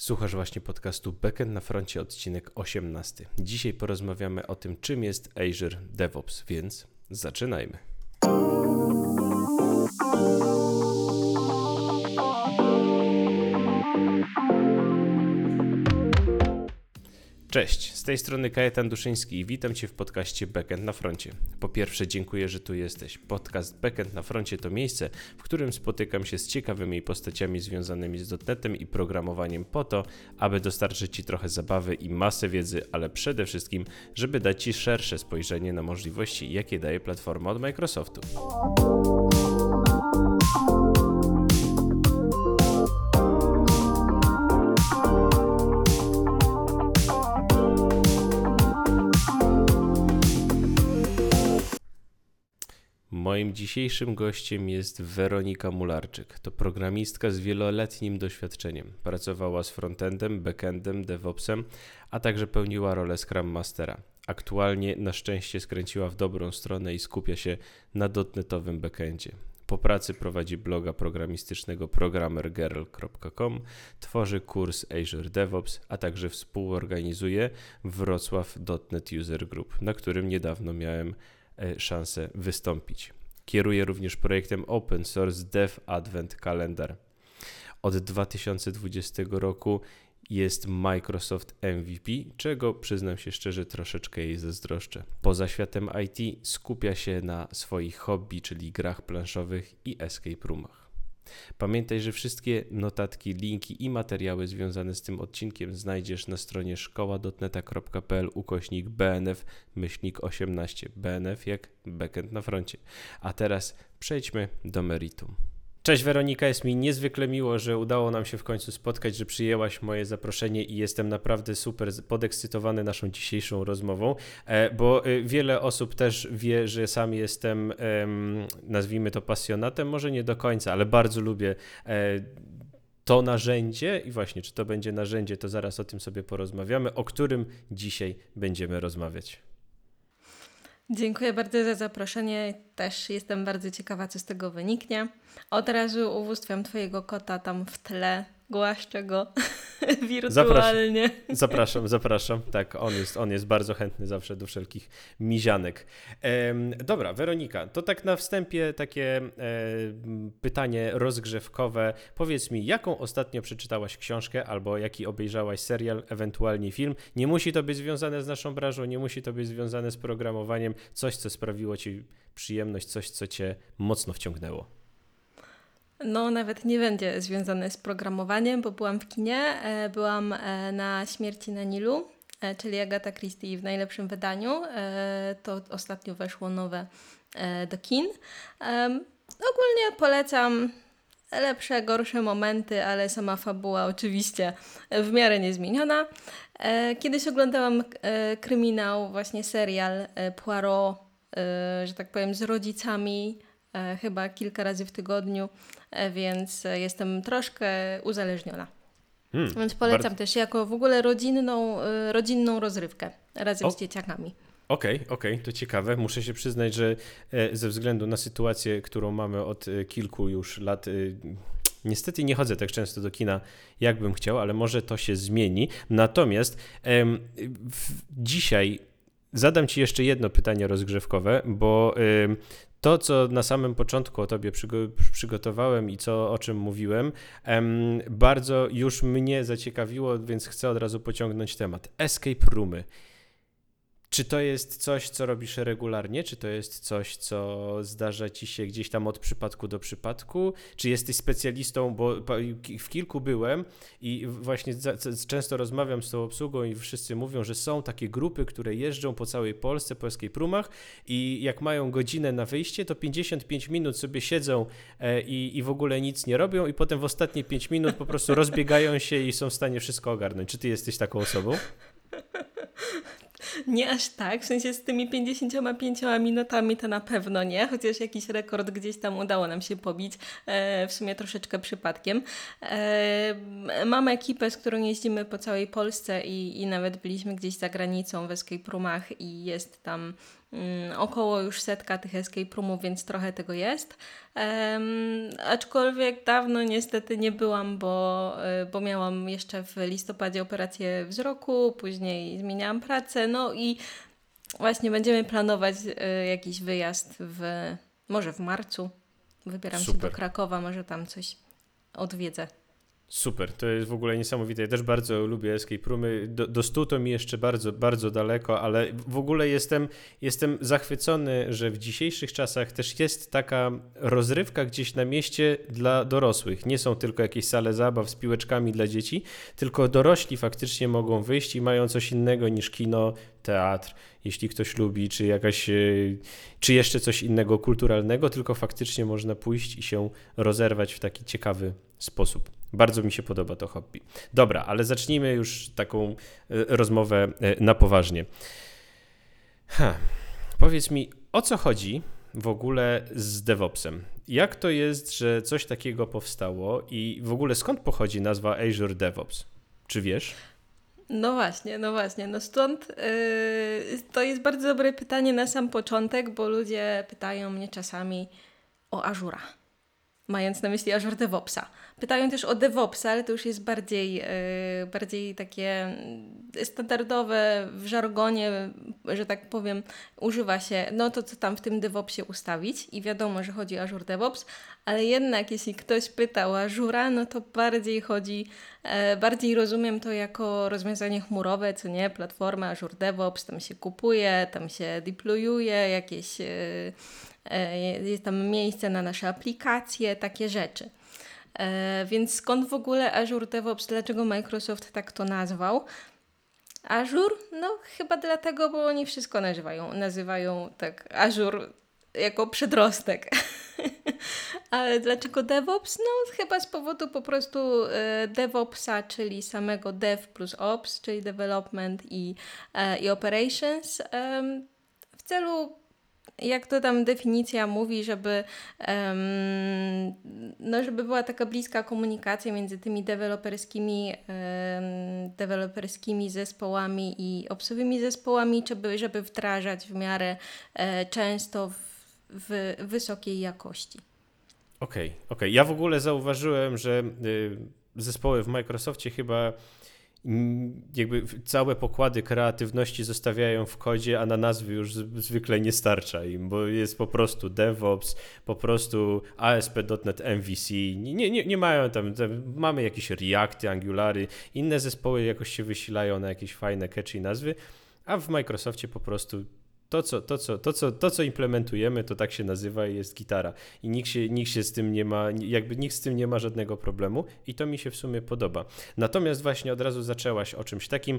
Słuchasz właśnie podcastu Backend na froncie, odcinek 18. Dzisiaj porozmawiamy o tym, czym jest Azure DevOps, więc zaczynajmy. Cześć, z tej strony Kajetan Duszyński i witam Cię w podcaście Backend na froncie. Po pierwsze dziękuję, że tu jesteś. Podcast Backend na froncie to miejsce, w którym spotykam się z ciekawymi postaciami związanymi z dotnetem i programowaniem po to, aby dostarczyć Ci trochę zabawy i masę wiedzy, ale przede wszystkim, żeby dać Ci szersze spojrzenie na możliwości, jakie daje platforma od Microsoftu. Moim dzisiejszym gościem jest Weronika Mularczyk. To programistka z wieloletnim doświadczeniem. Pracowała z frontendem, backendem, DevOpsem, a także pełniła rolę Scrum Mastera. Aktualnie na szczęście skręciła w dobrą stronę i skupia się na dotnetowym backendzie. Po pracy prowadzi bloga programistycznego programmergirl.com, tworzy kurs Azure DevOps, a także współorganizuje Wrocław.NET User Group, na którym niedawno miałem szansę wystąpić. Kieruje również projektem open source Dev Advent Calendar. Od 2020 roku jest Microsoft MVP, czego przyznam się szczerze troszeczkę jej zazdroszczę. Poza światem IT skupia się na swoich hobby, czyli grach planszowych i escape roomach. Pamiętaj, że wszystkie notatki, linki i materiały związane z tym odcinkiem znajdziesz na stronie szkoła.neta.pl ukośnik BNF myślnik 18 BNF jak backend na froncie. A teraz przejdźmy do meritum. Cześć Weronika, jest mi niezwykle miło, że udało nam się w końcu spotkać, że przyjęłaś moje zaproszenie i jestem naprawdę super podekscytowany naszą dzisiejszą rozmową, e, bo e, wiele osób też wie, że sam jestem, nazwijmy to pasjonatem, może nie do końca, ale bardzo lubię e, to narzędzie i właśnie, czy to będzie narzędzie, to zaraz o tym sobie porozmawiamy, o którym dzisiaj będziemy rozmawiać. Dziękuję bardzo za zaproszenie. Też jestem bardzo ciekawa, co z tego wyniknie. Od razu uwóstwiam Twojego kota tam w tle, głaszczę go wirtualnie. Zapraszam, zapraszam, zapraszam. Tak, on jest, on jest bardzo chętny zawsze do wszelkich mizianek. Ehm, dobra, Weronika, to tak na wstępie takie e, pytanie rozgrzewkowe. Powiedz mi, jaką ostatnio przeczytałaś książkę albo jaki obejrzałaś serial, ewentualnie film? Nie musi to być związane z naszą branżą, nie musi to być związane z programowaniem. Coś, co sprawiło Ci przyjemność, coś, co Cię mocno wciągnęło. No, nawet nie będzie związane z programowaniem, bo byłam w kinie, e, byłam e, na Śmierci na Nilu, e, czyli Agata Christie w najlepszym wydaniu. To ostatnio weszło nowe do kin. Ogólnie polecam lepsze, gorsze momenty, ale sama fabuła oczywiście w miarę niezmieniona. Kiedyś oglądałam kryminał, właśnie serial Poirot, że tak powiem, z rodzicami, chyba kilka razy w tygodniu. E, więc jestem troszkę uzależniona. Hmm, więc polecam bardzo... też jako w ogóle rodzinną, e, rodzinną rozrywkę razem o. z dzieciakami. Okej, okay, okej, okay, to ciekawe. Muszę się przyznać, że e, ze względu na sytuację, którą mamy od kilku już lat, niestety nie chodzę tak często do kina, jakbym chciał, ale może to się zmieni. Natomiast dzisiaj zadam Ci jeszcze jedno pytanie rozgrzewkowe, bo to, co na samym początku o tobie przygotowałem i co, o czym mówiłem, bardzo już mnie zaciekawiło, więc chcę od razu pociągnąć temat. Escape roomy. Czy to jest coś, co robisz regularnie? Czy to jest coś, co zdarza ci się gdzieś tam od przypadku do przypadku? Czy jesteś specjalistą? Bo w kilku byłem i właśnie często rozmawiam z tą obsługą i wszyscy mówią, że są takie grupy, które jeżdżą po całej Polsce, po escape roomach i jak mają godzinę na wyjście, to 55 minut sobie siedzą e, i, i w ogóle nic nie robią i potem w ostatnie 5 minut po prostu rozbiegają się i są w stanie wszystko ogarnąć. Czy ty jesteś taką osobą? Nie aż tak, w sensie z tymi 55 minutami to na pewno nie, chociaż jakiś rekord gdzieś tam udało nam się pobić, e, w sumie troszeczkę przypadkiem. E, mam ekipę, z którą jeździmy po całej Polsce i, i nawet byliśmy gdzieś za granicą w escape roomach i jest tam około już setka tych escape roomów, więc trochę tego jest. Um, aczkolwiek dawno niestety nie byłam, bo, e, bo miałam jeszcze w listopadzie operację wzroku, później zmieniałam pracę, no i właśnie będziemy planować y, jakiś wyjazd w, może w marcu. Wybieram Super. się do Krakowa, może tam coś odwiedzę. Super, to jest w ogóle niesamowite. Ja też bardzo lubię escape roomy. Do, do stu to mi jeszcze bardzo, bardzo daleko, ale w ogóle jestem, jestem zachwycony, że w dzisiejszych czasach też jest taka rozrywka gdzieś na mieście dla dorosłych. Nie są tylko jakieś sale zabaw z piłeczkami dla dzieci, tylko dorośli faktycznie mogą wyjść i mają coś innego niż kino, teatr, jeśli ktoś lubi, czy jakaś, e, czy jeszcze coś innego kulturalnego, tylko faktycznie można pójść i się rozerwać w taki ciekawy sposób. Bardzo mi się podoba to hobby. Dobra, ale zacznijmy już taką e, rozmowę e, na poważnie. Ha. Powiedz mi, o co chodzi w ogóle z DevOpsem? Jak to jest, że coś takiego powstało i w ogóle skąd pochodzi nazwa Azure DevOps? Czy wiesz? No właśnie, no właśnie. No stąd yy, to jest bardzo dobre pytanie na sam początek, bo ludzie pytają mnie czasami o Azura mając na myśli Azure DevOpsa. Pytają też o DevOpsa, ale to już jest bardziej, yy, bardziej takie mm, standardowe w żargonie, że tak powiem, używa się, no to co tam w tym DevOpsie ustawić i wiadomo, że chodzi o Azure DevOps, ale jednak jeśli ktoś pyta o Azura, no to bardziej chodzi, yy, bardziej rozumiem to jako rozwiązanie chmurowe, co nie, platforma Azure DevOps, tam się kupuje, tam się deployuje jakieś... Yy, jest tam miejsce na nasze aplikacje, takie rzeczy. E, więc skąd w ogóle Azure DevOps, dlaczego Microsoft tak to nazwał? Azure? No chyba dlatego, bo oni wszystko nazywają, nazywają tak Azure jako przedrostek. Ale dlaczego DevOps? No chyba z powodu po prostu e, DevOpsa, czyli samego Dev plus Ops, czyli Development i, i Operations w celu jak to tam definicja mówi, żeby, um, no, żeby była taka bliska komunikacja między tymi deweloperskimi, um, deweloperskimi zespołami i obsowymi zespołami, żeby, żeby wdrażać w miarę e, często w, w wysokiej jakości. Okej, okay, okej. Okay. Ja w ogóle zauważyłem, że y, zespoły w Microsoftie chyba jakby całe pokłady kreatywności zostawiają w kodzie, a na nazwy już zwykle nie starcza im, bo jest po prostu DevOps, po prostu ASP.NET MVC, nie, nie, nie mają tam, tam, mamy jakieś Reacty, Angulary, inne zespoły jakoś się wysilają na jakieś fajne, catchy nazwy, a w Microsoftie po prostu to co, to, co, to, co, to, co implementujemy, to tak się nazywa i jest gitara. I nikt się, nikt się z tym nie ma, jakby nikt z tym nie ma żadnego problemu i to mi się w sumie podoba. Natomiast właśnie od razu zaczęłaś o czymś takim,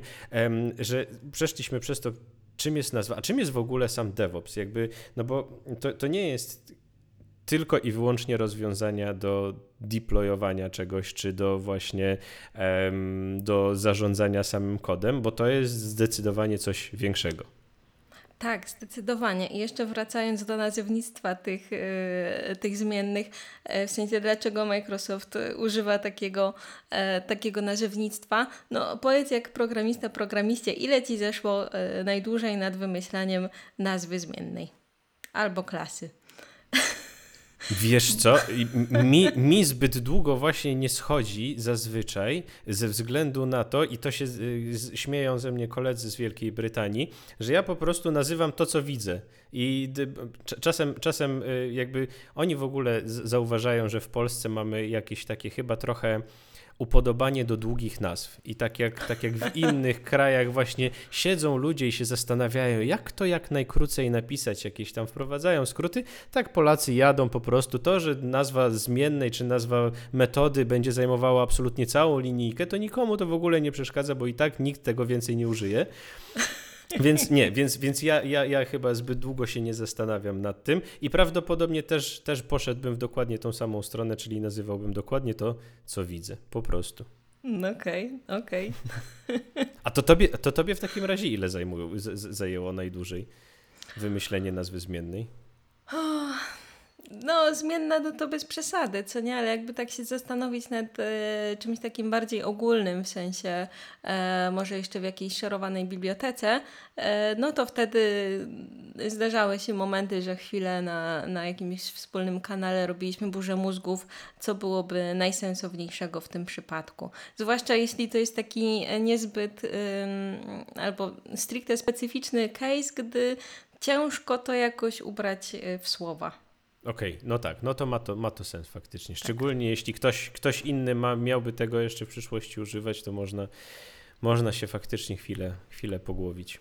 że przeszliśmy przez to, czym jest nazwa, a czym jest w ogóle sam DevOps? Jakby, no bo to, to nie jest tylko i wyłącznie rozwiązania do deployowania czegoś, czy do właśnie do zarządzania samym kodem, bo to jest zdecydowanie coś większego. Tak, zdecydowanie. I jeszcze wracając do nazewnictwa tych, yy, tych zmiennych, yy, w sensie dlaczego Microsoft używa takiego, yy, takiego nazewnictwa, no powiedz jak programista programiście, ile Ci zeszło najdłużej nad wymyślaniem nazwy zmiennej albo klasy? Wiesz co, mi, mi zbyt długo właśnie nie schodzi zazwyczaj ze względu na to, i to się śmieją ze mnie koledzy z Wielkiej Brytanii, że ja po prostu nazywam to, co widzę. I czasem, czasem y, jakby oni w ogóle zauważają, że w Polsce mamy jakieś takie chyba trochę upodobanie do długich nazw. I tak jak, tak jak w innych krajach właśnie siedzą ludzie i się zastanawiają, jak to jak najkrócej napisać, jakieś tam wprowadzają skróty, tak Polacy jadą po prostu. To, że nazwa zmiennej czy nazwa metody będzie zajmowała absolutnie całą linijkę, to nikomu to w ogóle nie przeszkadza, bo i tak nikt tego więcej nie użyje. Więc nie, więc, więc ja, ja, ja chyba zbyt długo się nie zastanawiam nad tym i prawdopodobnie też, też poszedłbym w dokładnie tą samą stronę, czyli nazywałbym dokładnie to, co widzę, po prostu. Okej, okay, okej. Okay. A to tobie, to tobie w takim razie ile zajęło najdłużej wymyślenie nazwy zmiennej? No, zmienna no to bez przesady, co nie? Ale jakby tak się zastanowić nad e, czymś takim bardziej ogólnym, w sensie e, może jeszcze w jakiejś szerowanej bibliotece, e, no to wtedy zdarzały się momenty, że chwilę na, na jakimś wspólnym kanale robiliśmy burzę mózgów, co byłoby najsensowniejszego w tym przypadku. Zwłaszcza jeśli to jest taki niezbyt albo stricte specyficzny case, gdy ciężko to jakoś ubrać e, w słowa. Okej, okay, no tak, no to ma to, ma to sens faktycznie. Szczególnie tak. jeśli ktoś, ktoś inny ma, miałby tego jeszcze w przyszłości używać, to można, można się faktycznie chwilę, chwilę pogłowić.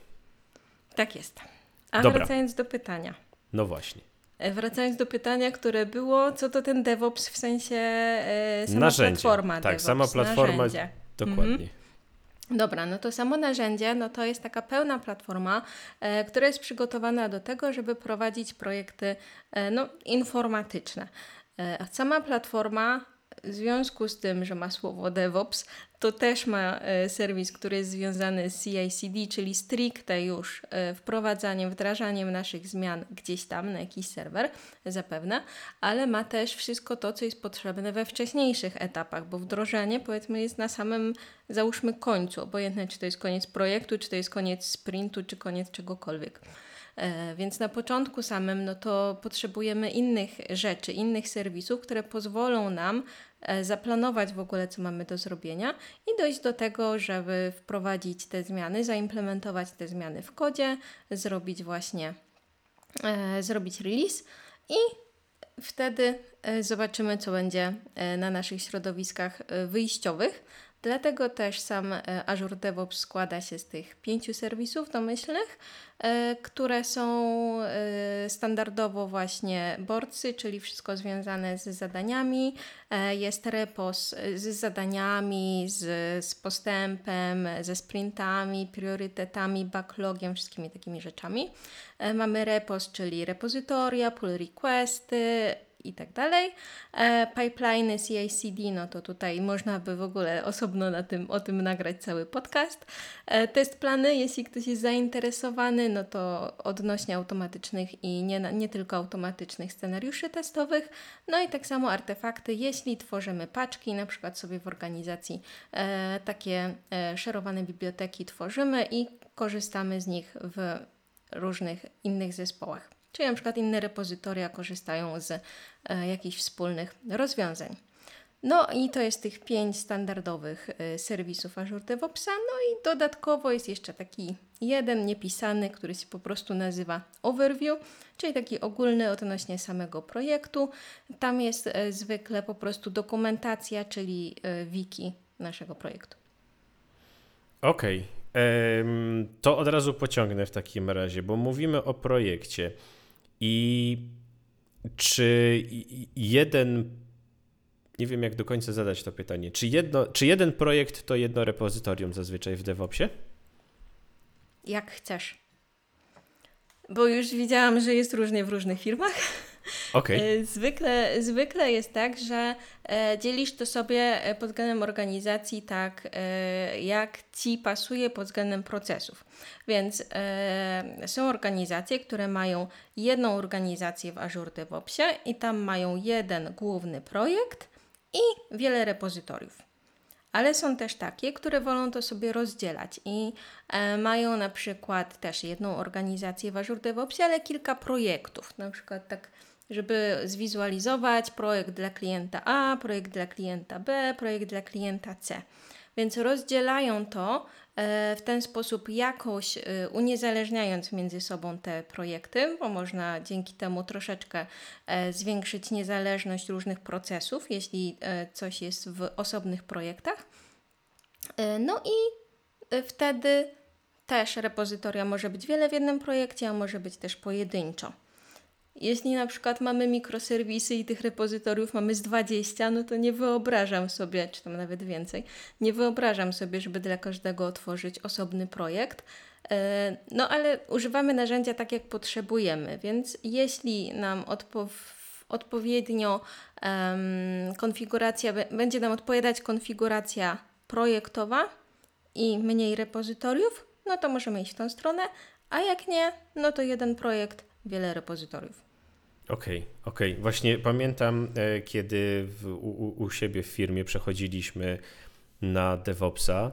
Tak jest. A Dobra. wracając do pytania. No właśnie. E, wracając do pytania, które było, co to ten DevOps w sensie e, sama narzędzie. platforma. Tak, DevOps, sama platforma. Narzędzie. Dokładnie. Mhm. Dobra, no to samo narzędzie, no to jest taka pełna platforma, e, która jest przygotowana do tego, żeby prowadzić projekty e, no, informatyczne. E, sama platforma w związku z tym, że ma słowo DevOps, to też ma e, serwis, który jest związany z CI/CD, czyli stricte już e, wprowadzaniem, wdrażaniem naszych zmian gdzieś tam na jakiś serwer, zapewne, ale ma też wszystko to, co jest potrzebne we wcześniejszych etapach, bo wdrożenie powiedzmy jest na samym, załóżmy, końcu, obojętne czy to jest koniec projektu, czy to jest koniec sprintu, czy koniec czegokolwiek. E, więc na początku samym no to potrzebujemy innych rzeczy, innych serwisów, które pozwolą nam zaplanować w ogóle, co mamy do zrobienia i dojść do tego, żeby wprowadzić te zmiany, zaimplementować te zmiany w kodzie, zrobić właśnie, e, zrobić release i wtedy e, zobaczymy, co będzie e, na naszych środowiskach wyjściowych. Dlatego też sam e, Azure DevOps składa się z tych pięciu serwisów domyślnych, e, które są e, standardowo właśnie boardsy, czyli wszystko związane z zadaniami. Jest repos z zadaniami, z, z postępem, ze sprintami, priorytetami, backlogiem, wszystkimi takimi rzeczami. Mamy repos, czyli repozytoria, pull requesty, i tak dalej. E, pipeliny CI/CD, no to tutaj można by w ogóle osobno na tym, o tym nagrać cały podcast. E, test plany, jeśli ktoś jest zainteresowany, no to odnośnie automatycznych i nie, nie tylko automatycznych scenariuszy testowych. No i tak samo artefakty, jeśli tworzymy paczki, na przykład sobie w organizacji e, takie e, szerowane biblioteki tworzymy i korzystamy z nich w różnych innych zespołach. Czyli na przykład inne repozytoria korzystają z e, jakichś wspólnych rozwiązań. No i to jest tych pięć standardowych e, serwisów Azure DevOpsa. No i dodatkowo jest jeszcze taki jeden niepisany, który się po prostu nazywa Overview, czyli taki ogólny odnośnie samego projektu. Tam jest e, zwykle po prostu dokumentacja, czyli wiki naszego projektu. Okej, okay. To od razu pociągnę w takim razie, bo mówimy o projekcie. I czy jeden, nie wiem jak do końca zadać to pytanie, czy, jedno, czy jeden projekt to jedno repozytorium zazwyczaj w DevOpsie? Jak chcesz. Bo już widziałam, że jest różnie w różnych firmach. Okay. E, zwykle, zwykle jest tak, że e, dzielisz to sobie e, pod względem organizacji tak, jak ci pasuje pod względem procesów. Więc są organizacje, które mają jedną organizację w Azure DevOpsie i tam mają jeden główny projekt i wiele repozytoriów. Ale są też takie, które wolą to sobie rozdzielać i e, mają na przykład też jedną organizację w Azure DevOpsie, ale kilka projektów. Na przykład tak żeby zwizualizować projekt dla klienta A, projekt dla klienta B, projekt dla klienta C. Więc rozdzielają to e, w ten sposób jakoś e, uniezależniając między sobą te projekty, bo można dzięki temu troszeczkę e, zwiększyć niezależność różnych procesów, jeśli coś jest w osobnych projektach. No i wtedy też repozytoria może być wiele w jednym projekcie, a może być też pojedynczo. Jeśli na przykład mamy mikroserwisy i tych repozytoriów mamy z 20, no to nie wyobrażam sobie, czy tam nawet więcej, nie wyobrażam sobie, żeby dla każdego otworzyć osobny projekt. E, no ale używamy narzędzia tak, jak potrzebujemy, więc jeśli nam odpo odpowiednio um, konfiguracja, będzie nam odpowiadać konfiguracja projektowa i mniej repozytoriów, no to możemy iść w tą stronę, a jak nie, no to jeden projekt, wiele repozytoriów. Okej, okay, okej. Okay. Właśnie pamiętam, e, kiedy w, u, u siebie w firmie przechodziliśmy na DevOpsa,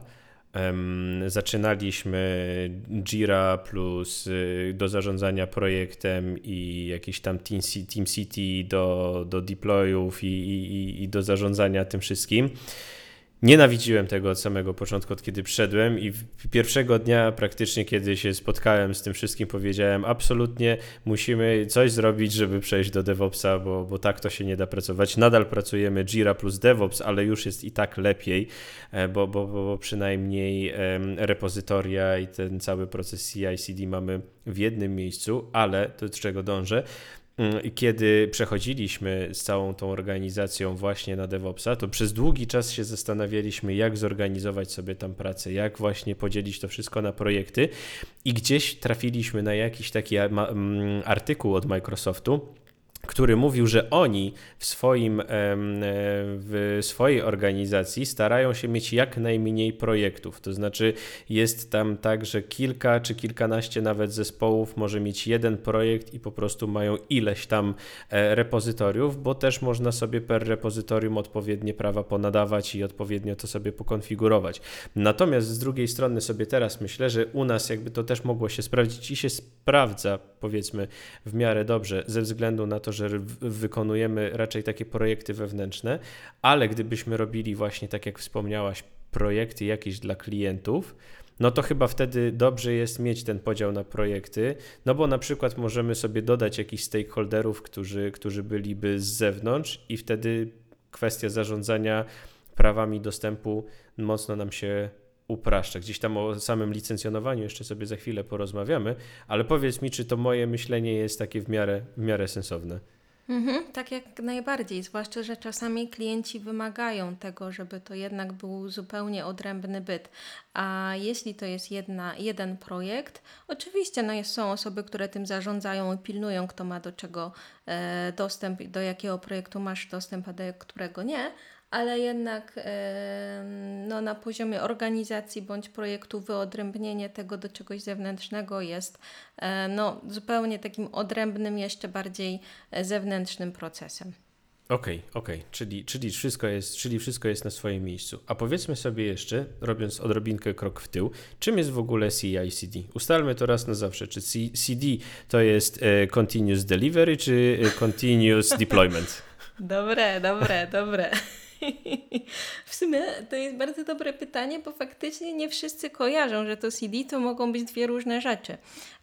zaczynaliśmy Jira plus y, do zarządzania projektem i jakieś tam Team, team City do, do deployów i, i, i do zarządzania tym wszystkim. Nienawidziłem tego od samego początku, od kiedy przyszedłem i pierwszego dnia praktycznie, kiedy się spotkałem z tym wszystkim, powiedziałem absolutnie musimy coś zrobić, żeby przejść do DevOpsa, bo, bo tak to się nie da pracować. Nadal pracujemy Jira plus DevOps, ale już jest i tak lepiej, e, bo, bo, bo przynajmniej repozytoria i ten cały proces CI/CD mamy w jednym miejscu, ale to do czego dążę, Mm, kiedy przechodziliśmy z całą tą organizacją właśnie na DevOpsa, to przez długi czas się zastanawialiśmy, jak zorganizować sobie tam pracę, jak właśnie podzielić to wszystko na projekty. I gdzieś trafiliśmy na jakiś taki mm, artykuł od Microsoftu, który mówił, że oni w, swoim, w swojej organizacji starają się mieć jak najmniej projektów. To znaczy, jest tam tak, że kilka czy kilkanaście nawet zespołów może mieć jeden projekt i po prostu mają ileś tam e, repozytoriów, bo też można sobie per repozytorium odpowiednie prawa ponadawać i odpowiednio to sobie pokonfigurować. Natomiast z drugiej strony sobie teraz myślę, że u nas jakby to też mogło się sprawdzić i się sprawdza, powiedzmy, w miarę dobrze, ze względu na to, że wykonujemy raczej takie projekty wewnętrzne, ale gdybyśmy robili właśnie, tak jak wspomniałaś, projekty jakieś dla klientów, no to chyba wtedy dobrze jest mieć ten podział na projekty, no bo na przykład możemy sobie dodać jakichś stakeholderów, którzy, którzy byliby z zewnątrz i wtedy kwestia zarządzania prawami dostępu mocno nam się upraszcza. Gdzieś tam o samym licencjonowaniu jeszcze sobie za chwilę porozmawiamy, ale powiedz mi, czy to moje myślenie jest takie w miarę, w miarę sensowne. Mhm, tak jak najbardziej, zwłaszcza, że czasami klienci wymagają tego, żeby to jednak był zupełnie odrębny byt. A jeśli to jest jedna, jeden projekt, oczywiście no jest, są osoby, które tym zarządzają i pilnują, kto ma do czego e, dostęp, do jakiego projektu masz dostęp, a do którego nie, ale jednak no, na poziomie organizacji bądź projektu wyodrębnienie tego do czegoś zewnętrznego jest e, no, zupełnie takim odrębnym, jeszcze bardziej e, zewnętrznym procesem. Okej, okay, okej, okay. czyli, czyli, wszystko jest, czyli wszystko jest na swoim miejscu. A powiedzmy sobie jeszcze, robiąc odrobinkę krok w tył, czym jest w ogóle CI/CD? Ustalmy to raz na zawsze. Czy CD to jest e, Continuous Delivery, czy Continuous Deployment? Dobre, dobre, dobre. W sumie to jest bardzo dobre pytanie, bo faktycznie nie wszyscy kojarzą, że to CD to mogą być dwie różne rzeczy.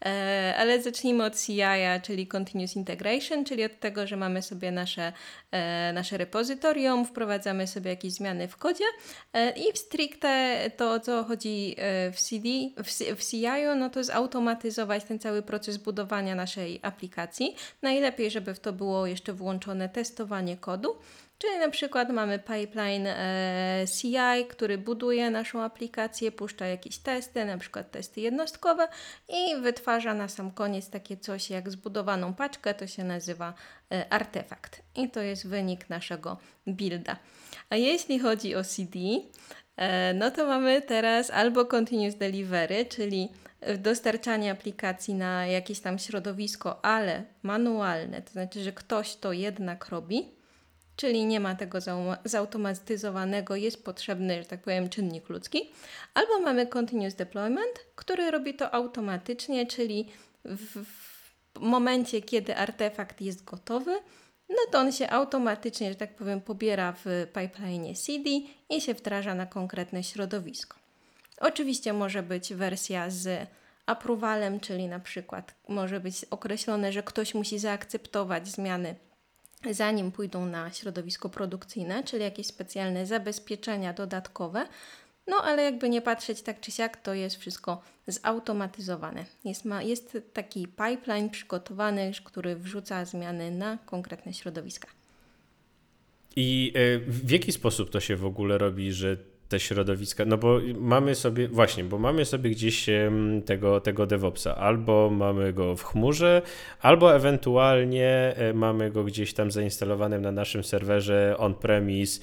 E, ale zacznijmy od CI, czyli Continuous Integration, czyli od tego, że mamy sobie nasze, e, nasze repozytorium, wprowadzamy sobie jakieś zmiany w kodzie e, i w stricte to, o co chodzi w CD, w, w CI, no to zautomatyzować ten cały proces budowania naszej aplikacji. Najlepiej, żeby w to było jeszcze włączone testowanie kodu. Czyli na przykład mamy pipeline e, CI, który buduje naszą aplikację, puszcza jakieś testy, na przykład testy jednostkowe i wytwarza na sam koniec takie coś jak zbudowaną paczkę, to się nazywa e, artefakt. I to jest wynik naszego builda. A jeśli chodzi o CD, e, no to mamy teraz albo continuous delivery, czyli dostarczanie aplikacji na jakieś tam środowisko, ale manualne, to znaczy, że ktoś to jednak robi czyli nie ma tego zautomatyzowanego, jest potrzebny, że tak powiem, czynnik ludzki, albo mamy continuous deployment, który robi to automatycznie, czyli w, w momencie, kiedy artefakt jest gotowy, no to on się automatycznie, że tak powiem, pobiera w pipeline CD i się wdraża na konkretne środowisko. Oczywiście może być wersja z approvalem, czyli na przykład może być określone, że ktoś musi zaakceptować zmiany zanim pójdą na środowisko produkcyjne, czyli jakieś specjalne zabezpieczenia dodatkowe. No ale jakby nie patrzeć tak czy siak, to jest wszystko zautomatyzowane. Jest, ma, jest taki pipeline przygotowany, który wrzuca zmiany na konkretne środowiska. I e, w jaki sposób to się w ogóle robi, że te środowiska, no bo mamy sobie, właśnie, bo mamy sobie gdzieś tego, tego DevOpsa, albo mamy go w chmurze, albo ewentualnie e, mamy go gdzieś tam zainstalowanym na naszym serwerze on-premise.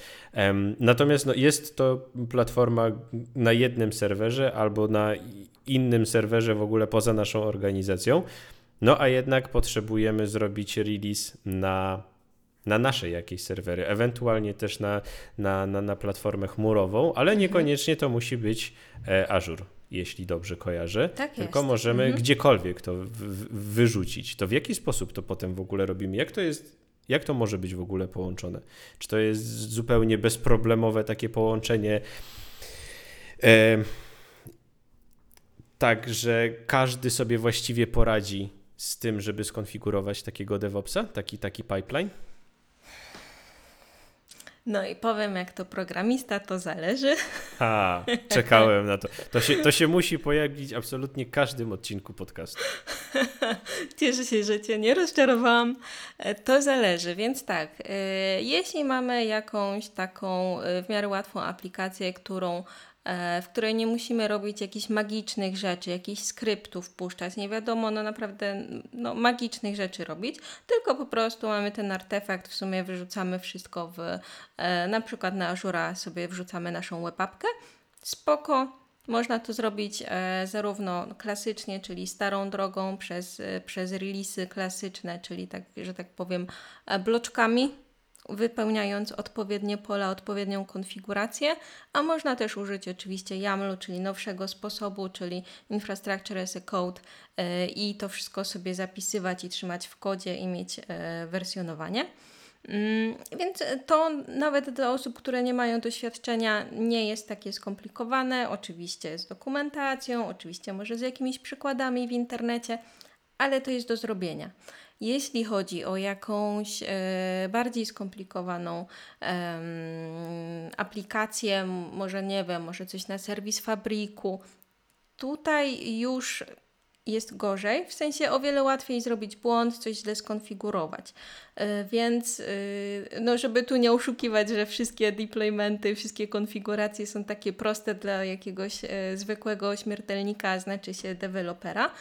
Natomiast no, jest to platforma na jednym serwerze albo na innym serwerze w ogóle poza naszą organizacją. No a jednak potrzebujemy zrobić release na, na nasze jakieś serwery, ewentualnie też na, na, na, na platformę chmurową, ale niekoniecznie to musi być e, Azure jeśli dobrze kojarzę. Tak tylko możemy Mhm. gdziekolwiek to wyrzucić. To w jaki sposób to potem w ogóle robimy? Jak to jest, jak to może być w ogóle połączone? Czy to jest zupełnie bezproblemowe takie połączenie? E, tak, że każdy sobie właściwie poradzi z tym, żeby skonfigurować takiego DevOpsa, taki, taki pipeline? No i powiem, jak to programista, to zależy. A, czekałem na to. To się, to się musi pojawić absolutnie w każdym odcinku podcastu. Cieszę się, że Cię nie rozczarowałam. E, To zależy, więc tak, e, jeśli mamy jakąś taką e, w miarę łatwą aplikację, którą, w której nie musimy robić jakichś magicznych rzeczy, jakichś skryptów puszczać, nie wiadomo, no naprawdę no, magicznych rzeczy robić, tylko po prostu mamy ten artefakt, w sumie wyrzucamy wszystko w, e, na przykład na Azura sobie wrzucamy naszą webapkę, spoko, można to zrobić e, zarówno klasycznie, czyli starą drogą, przez, e, przez releasy klasyczne, czyli tak, że tak powiem, e, bloczkami, wypełniając odpowiednie pola, odpowiednią konfigurację, a można też użyć oczywiście YAML-u, czyli nowszego sposobu, czyli Infrastructure as a Code e, i to wszystko sobie zapisywać i trzymać w kodzie i mieć e, wersjonowanie. Mm, Więc to nawet dla osób, które nie mają doświadczenia, nie jest takie skomplikowane. Oczywiście z dokumentacją, oczywiście może z jakimiś przykładami w internecie, ale to jest do zrobienia. Jeśli chodzi o jakąś e, bardziej skomplikowaną em, aplikację, może nie wiem, może coś na serwis fabriku, tutaj już jest gorzej, w sensie o wiele łatwiej zrobić błąd, coś źle skonfigurować. E, Więc, y, no, żeby tu nie oszukiwać, że wszystkie deploymenty, wszystkie konfiguracje są takie proste dla jakiegoś e, zwykłego śmiertelnika, znaczy się dewelopera.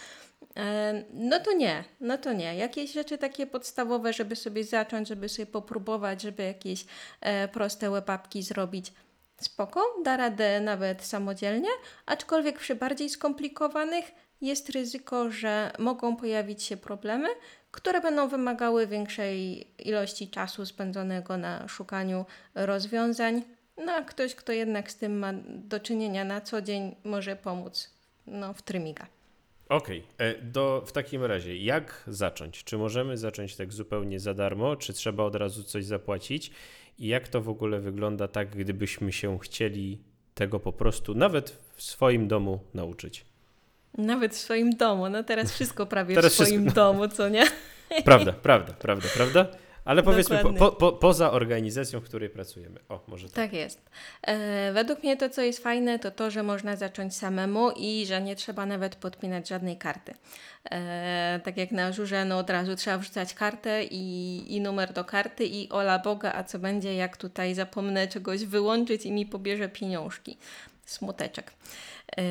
E, No to nie, no to nie. Jakieś rzeczy takie podstawowe, żeby sobie zacząć, żeby sobie popróbować, żeby jakieś e, proste webapki zrobić. Spoko, da radę nawet samodzielnie, aczkolwiek przy bardziej skomplikowanych jest ryzyko, że mogą pojawić się problemy, które będą wymagały większej ilości czasu spędzonego na szukaniu rozwiązań. No a ktoś, kto jednak z tym ma do czynienia na co dzień, może pomóc no, w trymiga. Okej, e, do w takim razie jak zacząć? Czy możemy zacząć tak zupełnie za darmo, czy trzeba od razu coś zapłacić? I jak to w ogóle wygląda tak, gdybyśmy się chcieli tego po prostu nawet w swoim domu nauczyć? Nawet w swoim domu. No teraz wszystko prawie Teraz w swoim wszystko. domu, co nie? Prawda, prawda, prawda, prawda? Ale powiedzmy po, po, poza organizacją, w której pracujemy. O, może tak. Tak jest. E, według mnie to, co jest fajne, to to, że można zacząć samemu i że nie trzeba nawet podpinać żadnej karty. E, tak jak na żurze, no od razu trzeba wrzucać kartę i, i numer do karty i ola Boga, a co będzie, jak tutaj zapomnę czegoś wyłączyć i mi pobierze pieniążki. Smuteczek. E,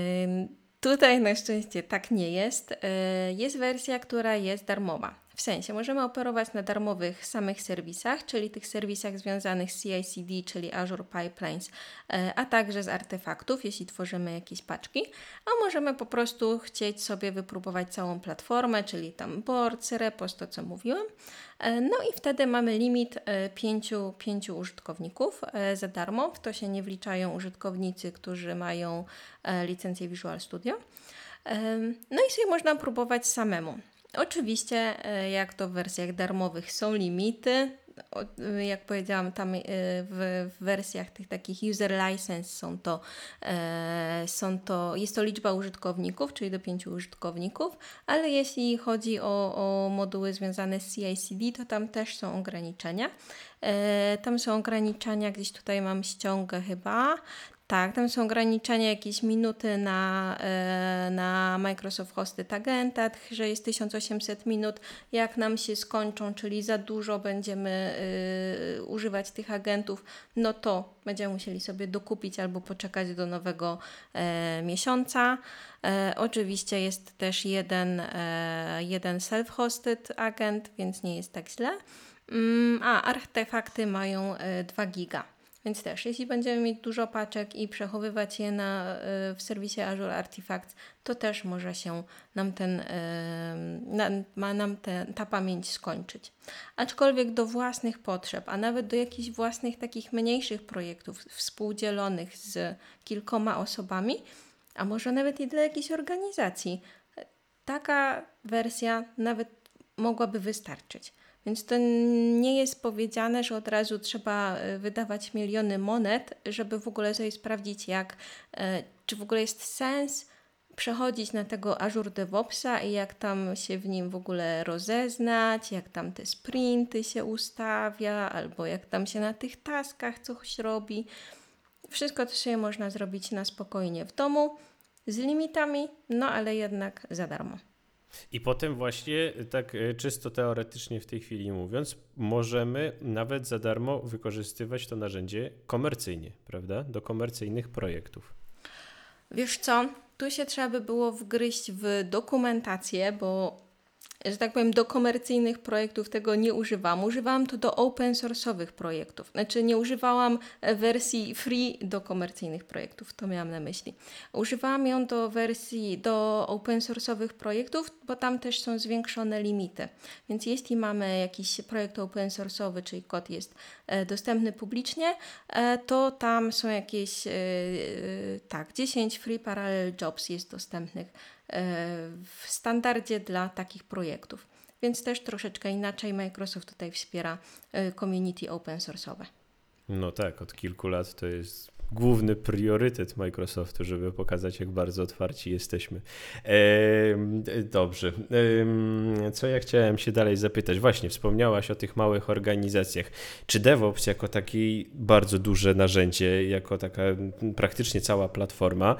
Tutaj na szczęście tak nie jest. E, Jest wersja, która jest darmowa. W sensie możemy operować na darmowych samych serwisach, czyli tych serwisach związanych z CI/CD, czyli Azure Pipelines, e, a także z artefaktów, jeśli tworzymy jakieś paczki, a możemy po prostu chcieć sobie wypróbować całą platformę, czyli tam boards, repos, to co mówiłam. E, No i wtedy mamy limit e, pięciu, pięciu użytkowników za darmo. W to się nie wliczają użytkownicy, którzy mają licencję Visual Studio. No i sobie można próbować samemu. Oczywiście, e, jak to w wersjach darmowych są limity. E, Jak powiedziałam, tam e, w, wersjach tych takich user license są to, są to, jest to liczba użytkowników, czyli do pięciu użytkowników, ale jeśli chodzi o, o moduły związane z CI/CD, to tam też są ograniczenia. Tam są ograniczenia, gdzieś tutaj mam ściągę chyba. Tak, tam są ograniczenia, jakieś minuty na, e, na Microsoft Hosted Agenta, że jest 1800 minut. Jak nam się skończą, czyli za dużo będziemy y, używać tych agentów, no to będziemy musieli sobie dokupić albo poczekać do nowego e, miesiąca. E, oczywiście jest też jeden, e, jeden self-hosted agent, więc nie jest tak źle. Mm, a artefakty mają e, 2 giga. Więc też, jeśli będziemy mieć dużo paczek i przechowywać je na, w serwisie Azure Artifacts, to też może się nam ten, ma nam te, ta pamięć skończyć. Aczkolwiek do własnych potrzeb, a nawet do jakichś własnych takich mniejszych projektów współdzielonych z kilkoma osobami, a może nawet i dla jakiejś organizacji, taka wersja nawet mogłaby wystarczyć. Więc to nie jest powiedziane, że od razu trzeba e, wydawać miliony monet, żeby w ogóle sobie sprawdzić, jak, e, czy w ogóle jest sens przechodzić na tego Azure DevOpsa i jak tam się w nim w ogóle rozeznać, jak tam te sprinty się ustawia, albo jak tam się na tych taskach coś robi. Wszystko to sobie można zrobić na spokojnie w domu, z limitami, no ale jednak za darmo. I potem właśnie tak e, czysto teoretycznie w tej chwili mówiąc, możemy nawet za darmo wykorzystywać to narzędzie komercyjnie, prawda? Do komercyjnych projektów. Wiesz co? Tu się trzeba by było wgryźć w dokumentację, bo że tak powiem, do komercyjnych projektów tego nie używam. Używałam to do open source'owych projektów. Znaczy nie używałam e, wersji free do komercyjnych projektów, to miałam na myśli. Używałam ją do wersji do open source'owych projektów, bo tam też są zwiększone limity. Więc jeśli mamy jakiś projekt open source'owy, czyli kod jest e, dostępny publicznie, e, to tam są jakieś tak, 10 free parallel jobs jest dostępnych w standardzie dla takich projektów. Więc też troszeczkę inaczej Microsoft tutaj wspiera e, community open source'owe. No tak, od kilku lat to jest główny priorytet Microsoftu, żeby pokazać, jak bardzo otwarci jesteśmy. E, dobrze. E, co ja chciałem się dalej zapytać? Właśnie, wspomniałaś o tych małych organizacjach. Czy DevOps jako takie bardzo duże narzędzie, jako taka praktycznie cała platforma,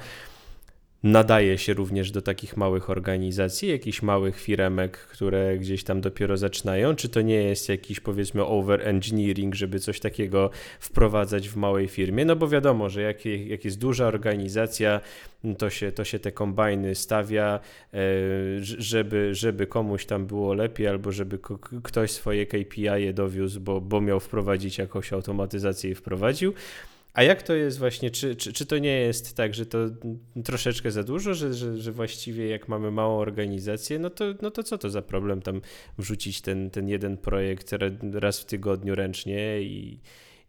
nadaje się również do takich małych organizacji, jakichś małych firemek, które gdzieś tam dopiero zaczynają? Czy to nie jest jakiś powiedzmy over engineering, żeby coś takiego wprowadzać w małej firmie? No bo wiadomo, że jak, jak jest duża organizacja, to się, to się te kombajny stawia, e, żeby, żeby komuś tam było lepiej, albo żeby ktoś swoje KPI je dowiózł, bo, bo miał wprowadzić jakąś automatyzację i wprowadził. A jak to jest właśnie, czy, czy, czy to nie jest tak, że to troszeczkę za dużo, że, że, że właściwie jak mamy małą organizację, no to, no to co to za problem tam wrzucić ten, ten jeden projekt raz w tygodniu ręcznie i,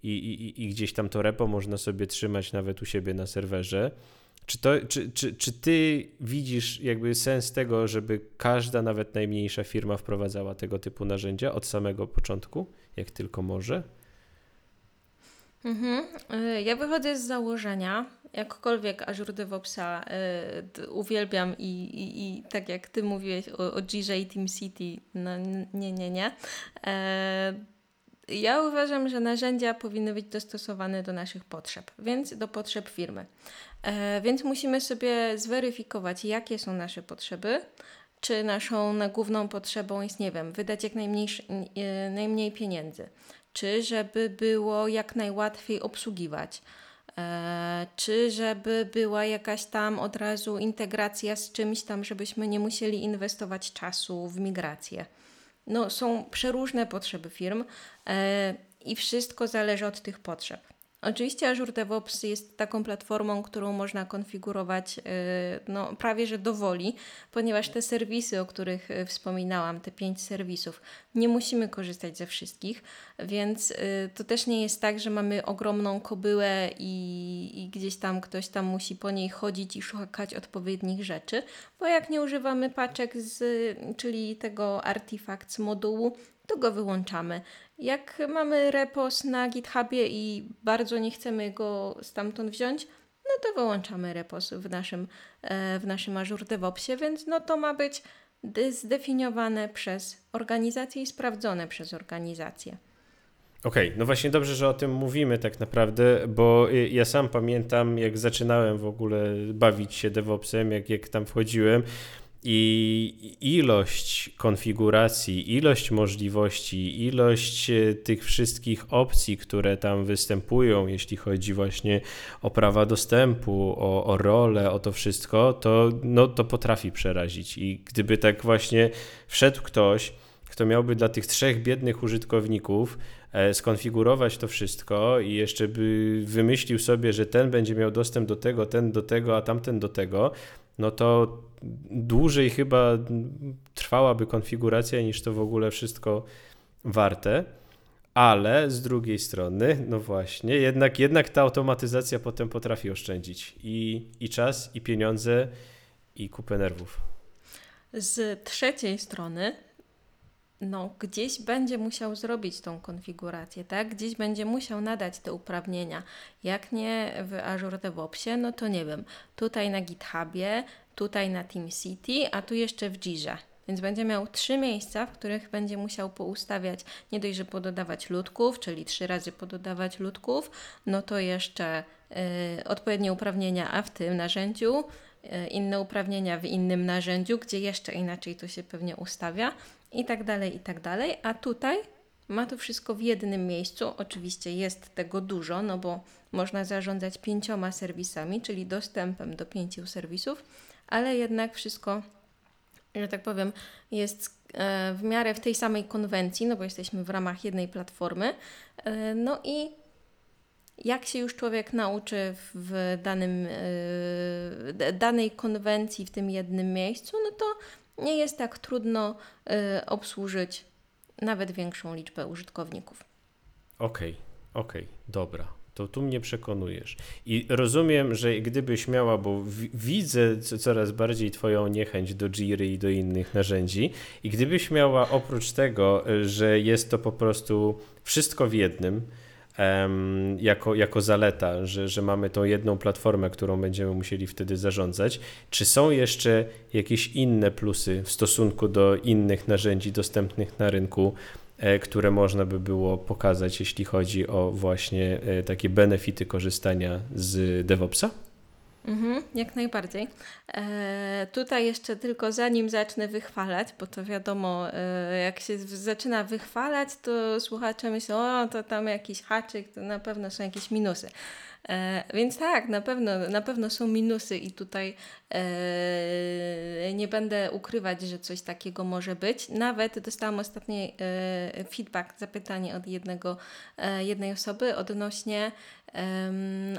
i, i, i gdzieś tam to repo można sobie trzymać nawet u siebie na serwerze. Czy, to, czy, czy, czy ty widzisz jakby sens tego, żeby każda, nawet najmniejsza firma wprowadzała tego typu narzędzia od samego początku, jak tylko może? Mhm. Y, ja wychodzę z założenia, jakkolwiek Azure DevOpsa y, uwielbiam i, i, i, tak jak Ty mówiłeś o, o GJ Team City, no nie, nie, nie. E, ja uważam, że narzędzia powinny być dostosowane do naszych potrzeb, więc do potrzeb firmy. E, więc musimy sobie zweryfikować, jakie są nasze potrzeby, czy naszą główną potrzebą jest, nie wiem, wydać jak najmniej, najmniej pieniędzy, czy żeby było jak najłatwiej obsługiwać, e, czy żeby była jakaś tam od razu integracja z czymś tam, żebyśmy nie musieli inwestować czasu w migrację. No, są przeróżne potrzeby firm e, i wszystko zależy od tych potrzeb. Oczywiście Azure DevOps jest taką platformą, którą można konfigurować y, no, prawie że do woli, ponieważ te serwisy, o których y, wspominałam, te pięć serwisów, nie musimy korzystać ze wszystkich, więc y, to też nie jest tak, że mamy ogromną kobyłę i, i gdzieś tam ktoś tam musi po niej chodzić i szukać odpowiednich rzeczy, bo jak nie używamy paczek, z, czyli tego artifakt z modułu, to go wyłączamy. Jak mamy repos na GitHubie i bardzo nie chcemy go stamtąd wziąć, no to wyłączamy repos w naszym, e, w naszym Azure DevOpsie, więc no to ma być zdefiniowane przez organizację i sprawdzone przez organizację. Okej, okay, no właśnie dobrze, że o tym mówimy tak naprawdę, bo ja sam pamiętam, jak zaczynałem w ogóle bawić się DevOpsem, jak, jak tam wchodziłem, i ilość konfiguracji, ilość możliwości, ilość e, tych wszystkich opcji, które tam występują, jeśli chodzi właśnie o prawa dostępu, o, o rolę, o to wszystko, to, no, to potrafi przerazić. I gdyby tak właśnie wszedł ktoś, kto miałby dla tych trzech biednych użytkowników e, skonfigurować to wszystko i jeszcze by wymyślił sobie, że ten będzie miał dostęp do tego, ten do tego, a tamten do tego, no to dłużej chyba trwałaby konfiguracja niż to w ogóle wszystko warte. Ale z drugiej strony, no właśnie, jednak, jednak ta automatyzacja potem potrafi oszczędzić i, i czas, i pieniądze, i kupę nerwów. Z trzeciej strony, no, gdzieś będzie musiał zrobić tą konfigurację, tak? Gdzieś będzie musiał nadać te uprawnienia. Jak nie w Azure DevOpsie, no to nie wiem, tutaj na GitHubie, tutaj na TeamCity, a tu jeszcze w Jirze. Więc będzie miał trzy miejsca, w których będzie musiał poustawiać nie dość, że pododawać ludków, czyli trzy razy pododawać ludków, no to jeszcze y, odpowiednie uprawnienia, a w tym narzędziu, y, inne uprawnienia w innym narzędziu, gdzie jeszcze inaczej to się pewnie ustawia i tak dalej, i tak dalej. A tutaj ma to wszystko w jednym miejscu. Oczywiście jest tego dużo, no bo można zarządzać pięcioma serwisami, czyli dostępem do pięciu serwisów, ale jednak wszystko że tak powiem, jest e, w miarę w tej samej konwencji, no bo jesteśmy w ramach jednej platformy. E, no i jak się już człowiek nauczy w danym, e, danej konwencji w tym jednym miejscu, no to nie jest tak trudno obsłużyć nawet większą liczbę użytkowników. Okej, okay, okej, okay, dobra to tu mnie przekonujesz. I rozumiem, że gdybyś miała, bo widzę coraz bardziej Twoją niechęć do Jiry i do innych narzędzi, i gdybyś miała oprócz tego, że jest to po prostu wszystko w jednym, jako, jako zaleta, że, że mamy tą jedną platformę, którą będziemy musieli wtedy zarządzać, czy są jeszcze jakieś inne plusy w stosunku do innych narzędzi dostępnych na rynku? E, które można by było pokazać, jeśli chodzi o właśnie e, takie benefity korzystania z DevOpsa? Mhm, jak najbardziej. E, tutaj jeszcze tylko zanim zacznę wychwalać, bo to wiadomo, e, jak się zaczyna wychwalać, to słuchacze myślą, o to tam jakiś haczyk, to na pewno są jakieś minusy. E, więc tak, na pewno, na pewno są minusy i tutaj e, nie będę ukrywać, że coś takiego może być. Nawet dostałam ostatni e, feedback, zapytanie od jednego, jednej osoby odnośnie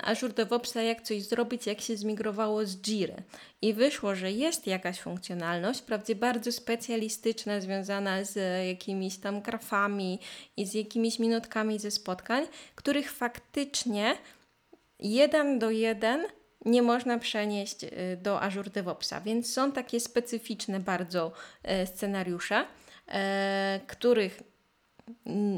Azure DevOpsa, jak coś zrobić, jak się zmigrowało z Jiry. I wyszło, że jest jakaś funkcjonalność, wprawdzie bardzo specjalistyczna, związana z jakimiś tam grafami i z jakimiś minutkami ze spotkań, których faktycznie jeden do jeden nie można przenieść y, do Azure DevOpsa, więc są takie specyficzne bardzo e, scenariusze, e, których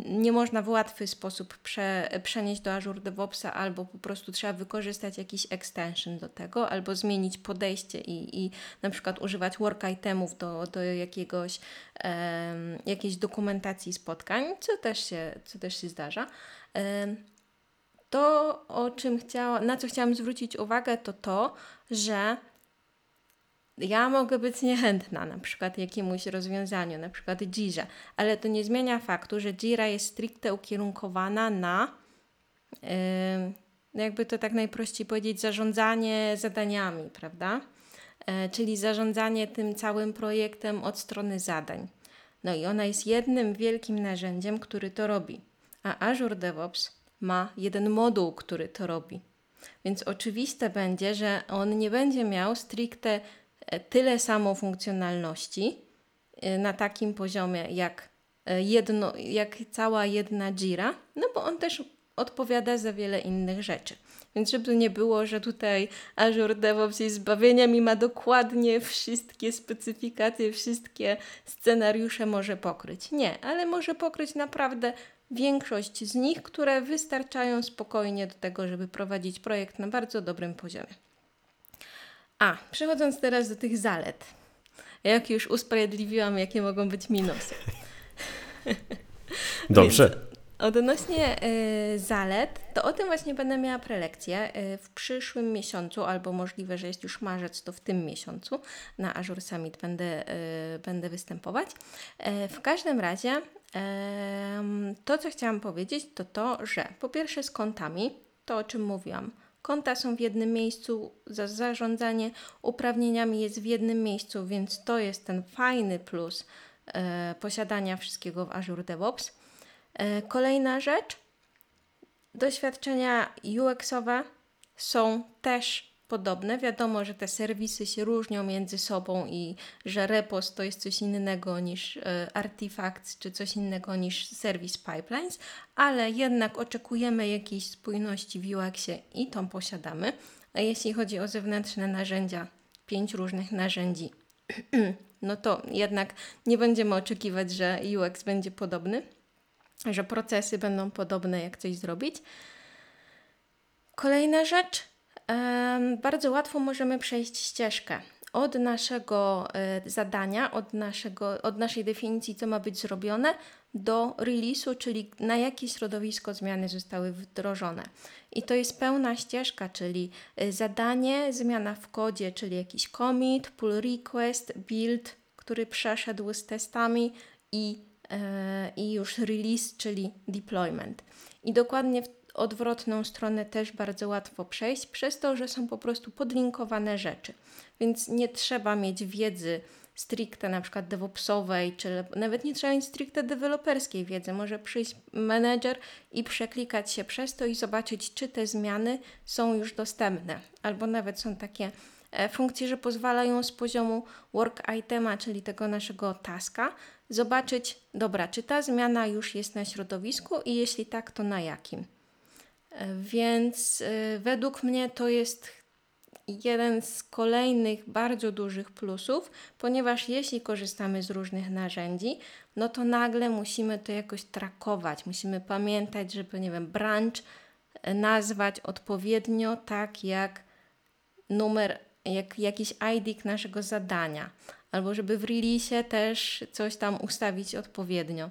nie można w łatwy sposób prze, przenieść do Azure DevOpsa, albo po prostu trzeba wykorzystać jakiś extension do tego, albo zmienić podejście i, i na przykład używać work itemów do, do jakiegoś, um, jakiejś dokumentacji spotkań, co też się, co też się zdarza. Um, to, o czym chciała, na co chciałam zwrócić uwagę, to to, że ja mogę być niechętna na przykład jakiemuś rozwiązaniu, na przykład Jirze, ale to nie zmienia faktu, że Jira jest stricte ukierunkowana na, yy, jakby to tak najprościej powiedzieć, zarządzanie zadaniami, prawda? Yy, czyli zarządzanie tym całym projektem od strony zadań. No i ona jest jednym wielkim narzędziem, który to robi. A Azure DevOps ma jeden moduł, który to robi. Więc oczywiste będzie, że on nie będzie miał stricte e, tyle samo funkcjonalności e, na takim poziomie jak, e, jedno, jak cała jedna Jira, no bo on też odpowiada za wiele innych rzeczy. Więc żeby nie było, że tutaj Azure DevOps jest zbawieniem i ma dokładnie wszystkie specyfikacje, wszystkie scenariusze może pokryć. Nie, ale może pokryć naprawdę większość z nich, które wystarczają spokojnie do tego, żeby prowadzić projekt na bardzo dobrym poziomie. A, przechodząc teraz do tych zalet. Jak już usprawiedliwiłam, jakie mogą być minusy. Dobrze. Odnośnie y, zalet, to o tym właśnie będę miała prelekcję y, w przyszłym miesiącu, albo możliwe, że jest już marzec, to w tym miesiącu na Azure Summit będę, y, będę występować. w każdym razie to, co chciałam powiedzieć, to to, że po pierwsze z kontami, to o czym mówiłam, konta są w jednym miejscu, za zarządzanie uprawnieniami jest w jednym miejscu, więc to jest ten fajny plus e, posiadania wszystkiego w Azure DevOps. Kolejna rzecz, doświadczenia UX-owe są też podobne. Wiadomo, że te serwisy się różnią między sobą i że repos to jest coś innego niż e, Artifacts czy coś innego niż serwis Pipelines, ale jednak oczekujemy jakiejś spójności w UX-ie i tą posiadamy. A jeśli chodzi o zewnętrzne narzędzia, pięć różnych narzędzi, no to jednak nie będziemy oczekiwać, że UX będzie podobny, że procesy będą podobne, jak coś zrobić. Kolejna rzecz, bardzo łatwo możemy przejść ścieżkę od naszego e, zadania, od, naszego, od naszej definicji, co ma być zrobione, do release'u, czyli na jakie środowisko zmiany zostały wdrożone. I to jest pełna ścieżka, czyli e, zadanie, zmiana w kodzie, czyli jakiś commit, pull request, build, który przeszedł z testami i, e, i już release, czyli deployment. I dokładnie w odwrotną stronę też bardzo łatwo przejść, przez to, że są po prostu podlinkowane rzeczy. Więc nie trzeba mieć wiedzy stricte na przykład DevOpsowej, czy nawet nie trzeba mieć stricte deweloperskiej wiedzy. Może przyjść menedżer i przeklikać się przez to i zobaczyć, czy te zmiany są już dostępne. Albo nawet są takie e, funkcje, że pozwalają z poziomu work itema, czyli tego naszego taska, zobaczyć, dobra, czy ta zmiana już jest na środowisku i jeśli tak, to na jakim. Więc y, według mnie to jest jeden z kolejnych bardzo dużych plusów, ponieważ jeśli korzystamy z różnych narzędzi, no to nagle musimy to jakoś trakować. Musimy pamiętać, żeby, nie wiem, branch e, nazwać odpowiednio tak jak numer, jak jakiś ID naszego zadania, albo żeby w release też coś tam ustawić odpowiednio.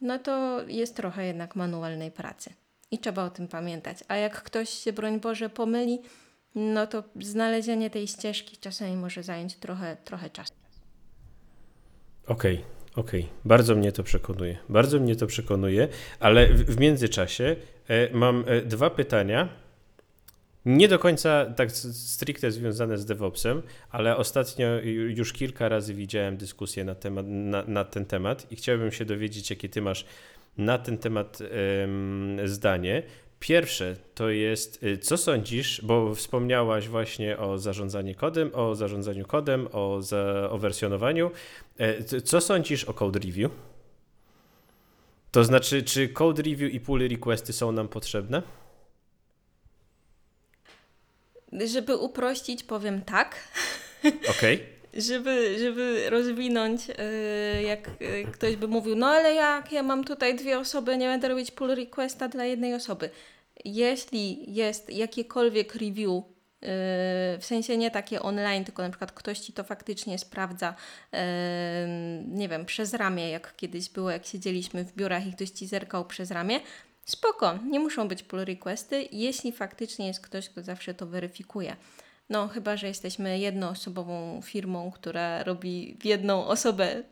No to jest trochę jednak manualnej pracy. I trzeba o tym pamiętać. A jak ktoś się, broń Boże, pomyli, no to znalezienie tej ścieżki czasami może zająć trochę, trochę czasu. Okej, okay, okej. Okay. Bardzo mnie to przekonuje. Bardzo mnie to przekonuje, ale w, w międzyczasie e, mam e, dwa pytania. Nie do końca tak stricte związane z DevOpsem, ale ostatnio już kilka razy widziałem dyskusję na, temat, na, na ten temat i chciałbym się dowiedzieć, jakie ty masz na ten temat zdanie. Pierwsze to jest, y, co sądzisz, bo wspomniałaś właśnie o zarządzaniu kodem, o zarządzaniu kodem, o, za, o wersjonowaniu. E, co sądzisz o code review? To znaczy, czy code review i pull requesty są nam potrzebne? Żeby uprościć, powiem tak. Okej. Okay żeby, żeby rozwinąć, y, jak y, ktoś by mówił, no ale jak ja mam tutaj dwie osoby, nie będę robić pull requesta dla jednej osoby. Jeśli jest jakiekolwiek review, y, w sensie nie takie online, tylko na przykład ktoś ci to faktycznie sprawdza, nie wiem, przez ramię, jak kiedyś było, jak siedzieliśmy w biurach i ktoś ci zerkał przez ramię, spoko, nie muszą być pull requesty, jeśli faktycznie jest ktoś, kto zawsze to weryfikuje. No, chyba, że jesteśmy jednoosobową firmą, która robi w jedną osobę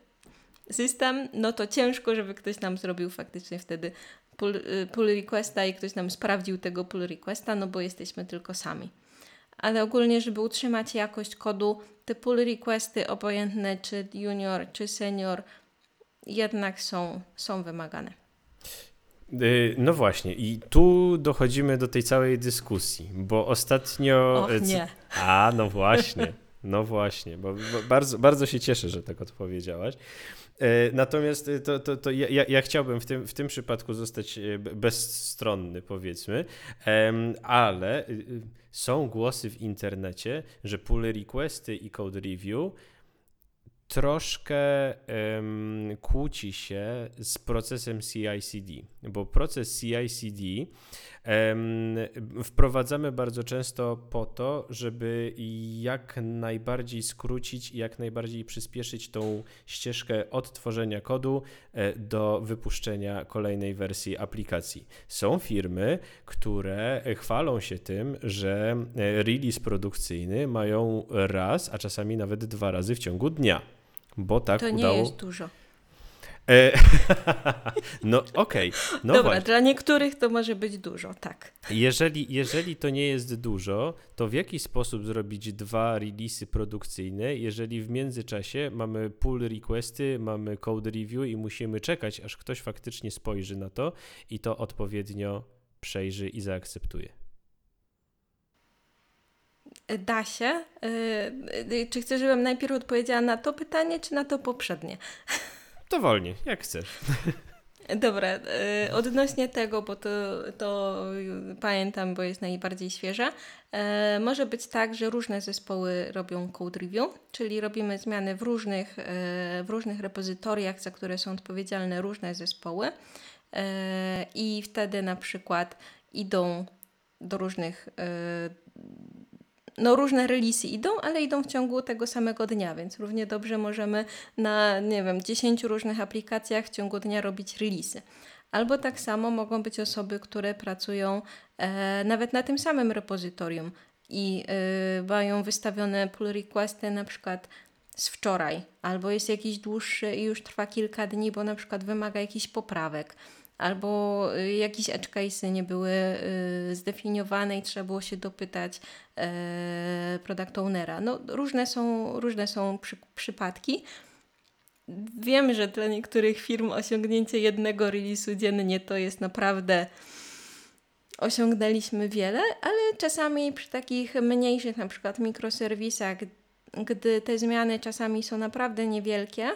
system, no to ciężko, żeby ktoś nam zrobił faktycznie wtedy pull, y, pull requesta i ktoś nam sprawdził tego pull requesta, no bo jesteśmy tylko sami. Ale ogólnie, żeby utrzymać jakość kodu, te pull requesty, obojętne czy junior, czy senior, jednak są, są wymagane. Y, no właśnie, i tu dochodzimy do tej całej dyskusji, bo ostatnio. Och, nie. A, no właśnie, no właśnie, bo, bo bardzo, bardzo się cieszę, że tak odpowiedziałaś. E, natomiast y, to, to, to ja, ja chciałbym w tym, w tym przypadku zostać y, bezstronny, powiedzmy, ale są głosy w internecie, że pull requesty i code review troszkę um, kłóci się z procesem CI/CD, bo proces CI/CD wprowadzamy bardzo często po to, żeby jak najbardziej skrócić i jak najbardziej przyspieszyć tą ścieżkę od tworzenia kodu e, do wypuszczenia kolejnej wersji aplikacji. Są firmy, które chwalą się tym, że e, release produkcyjny mają raz, a czasami nawet dwa razy w ciągu dnia bo tak to udało. nie jest dużo. E, no okej, okay. no Dobra, właśnie. dla niektórych to może być dużo, tak. Jeżeli, jeżeli to nie jest dużo, to w jaki sposób zrobić dwa releasy produkcyjne, jeżeli w międzyczasie mamy pull requesty, mamy code review i musimy czekać, aż ktoś faktycznie spojrzy na to i to odpowiednio przejrzy i zaakceptuje? Da się. Yy, czy chcesz, żebym najpierw odpowiedziała na to pytanie, czy na to poprzednie? Dowolnie, jak chcesz. Dobra, yy, odnośnie tego, bo to, to pamiętam, bo jest najbardziej świeże. Yy, może być tak, że różne zespoły robią code review, czyli robimy zmiany w różnych, w różnych repozytoriach, za które są odpowiedzialne różne zespoły. I wtedy na przykład idą do różnych no różne releasy idą, ale idą w ciągu tego samego dnia, więc równie dobrze możemy na, nie wiem, 10 różnych aplikacjach w ciągu dnia robić releasy. Albo tak samo mogą być osoby, które pracują e, nawet na tym samym repozytorium i e, mają wystawione pull requesty na przykład z wczoraj, albo jest jakiś dłuższy i już trwa kilka dni, bo na przykład wymaga jakichś poprawek albo y, jakieś edge case'y nie były y, zdefiniowane i trzeba było się dopytać e, product ownera. No, różne są, różne są przy, przypadki. Wiem, że dla niektórych firm osiągnięcie jednego release'u dziennie to jest naprawdę osiągnęliśmy wiele, ale czasami przy takich mniejszych, na przykład mikroserwisach, gdy te zmiany czasami są naprawdę niewielkie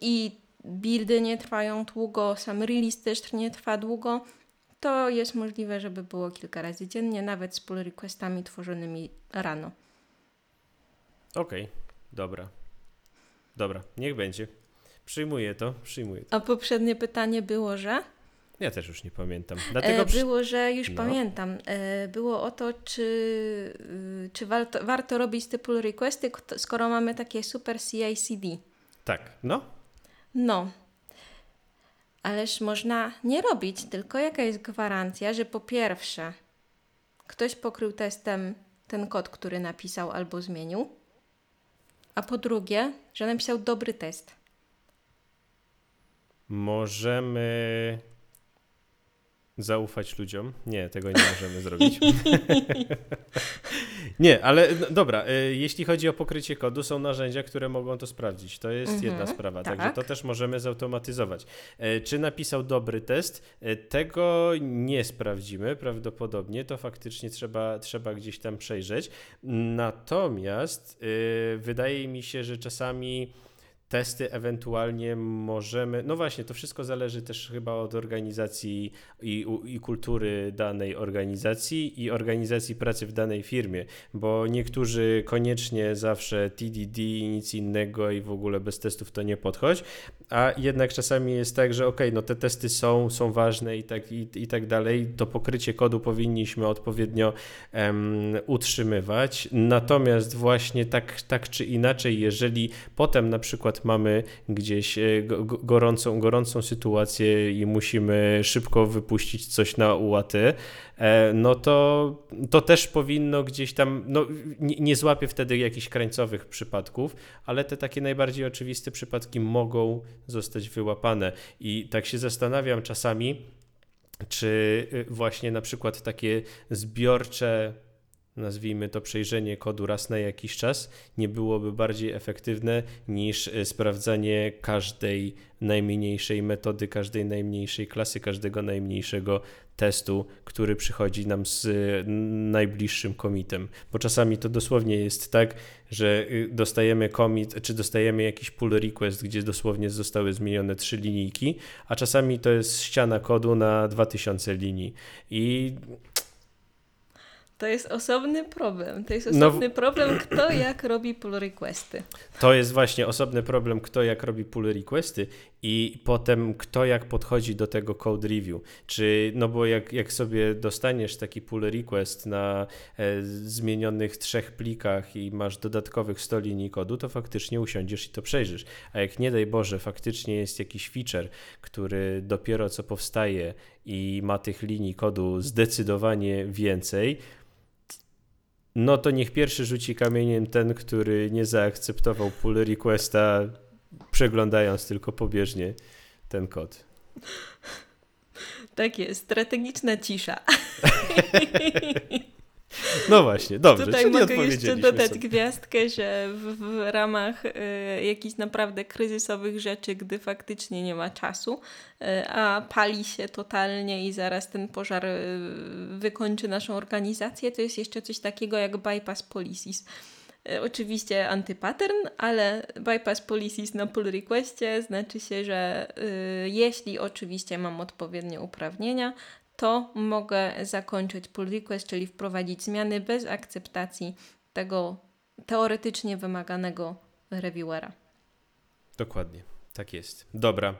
i buildy nie trwają długo, sam release też nie trwa długo, to jest możliwe, żeby było kilka razy dziennie, nawet z pull requestami tworzonymi rano. Okej, okay, dobra. Dobra, niech będzie. Przyjmuję to, przyjmuję to. A poprzednie pytanie było, że? Ja też już nie pamiętam. Dlatego e, było, że już no. pamiętam. E, było o to, czy, y, czy warto, warto robić te pull requesty, skoro mamy takie super CI/CD. Tak, no, no, ależ można nie robić, tylko jaka jest gwarancja, że po pierwsze ktoś pokrył testem ten kod, który napisał albo zmienił, a po drugie, że napisał dobry test. Możemy zaufać ludziom. Nie, tego nie możemy zrobić. nie, ale no, dobra, y, jeśli chodzi o pokrycie kodu, są narzędzia, które mogą to sprawdzić. To jest jedna mhm, sprawa, tak. także to też możemy zautomatyzować. E, czy napisał dobry test? E, tego nie sprawdzimy prawdopodobnie, to faktycznie trzeba, trzeba gdzieś tam przejrzeć. Natomiast y, wydaje mi się, że czasami testy ewentualnie możemy. No właśnie, to wszystko zależy też chyba od organizacji i, i, kultury danej organizacji i organizacji pracy w danej firmie, bo niektórzy koniecznie zawsze TDD, nic innego i w ogóle bez testów to nie podchodź, a jednak czasami jest tak, że ok, no te testy są, są ważne i tak, i, i tak dalej, to pokrycie kodu powinniśmy odpowiednio utrzymywać, natomiast właśnie tak, tak czy inaczej, jeżeli potem na przykład mamy gdzieś e, gorącą, gorącą sytuację i musimy szybko wypuścić coś na UAT, e, no to, to też powinno gdzieś tam, no nie, nie wtedy jakichś krańcowych przypadków, ale te takie najbardziej oczywiste przypadki mogą zostać wyłapane. I tak się zastanawiam czasami, czy y, właśnie na przykład takie zbiorcze nazwijmy to przejrzenie kodu raz na jakiś czas, nie byłoby bardziej efektywne niż e, sprawdzanie każdej najmniejszej metody, każdej najmniejszej klasy, każdego najmniejszego testu, który przychodzi nam z e, najbliższym komitem. Bo czasami to dosłownie jest tak, że y, dostajemy commit, czy dostajemy jakiś pull request, gdzie dosłownie zostały zmienione trzy linijki, a czasami to jest ściana kodu na 2000 linii. I to jest osobny problem. To jest no osobny no, problem, kto jak robi pull requesty. To jest właśnie osobny problem, kto jak robi pull requesty i potem kto jak podchodzi do tego code review. Czy, no bo jak, jak sobie dostaniesz taki pull request na e, zmienionych trzech plikach i masz dodatkowych 100 linii kodu, to faktycznie usiądziesz i to przejrzysz. A jak nie daj Boże, faktycznie jest jakiś feature, który dopiero co powstaje i ma tych linii kodu zdecydowanie więcej, no to niech pierwszy rzuci kamieniem ten, który nie zaakceptował pull requesta przeglądając tylko pobieżnie ten kod. Tak jest, strategiczna cisza. No właśnie, dobrze. Tutaj mogę jeszcze dodać sobie. gwiazdkę, że w, w ramach y, jakichś naprawdę kryzysowych rzeczy, gdy faktycznie nie ma czasu, y, a pali się totalnie i zaraz ten pożar y, wykończy naszą organizację, to jest jeszcze coś takiego jak bypass policies. Oczywiście antypattern, ale bypass policies na pull requestie znaczy się, że y, jeśli oczywiście mam odpowiednie uprawnienia, to mogę zakończyć pull request, czyli wprowadzić zmiany bez akceptacji tego teoretycznie wymaganego reviewera. Dokładnie, tak jest. Dobra,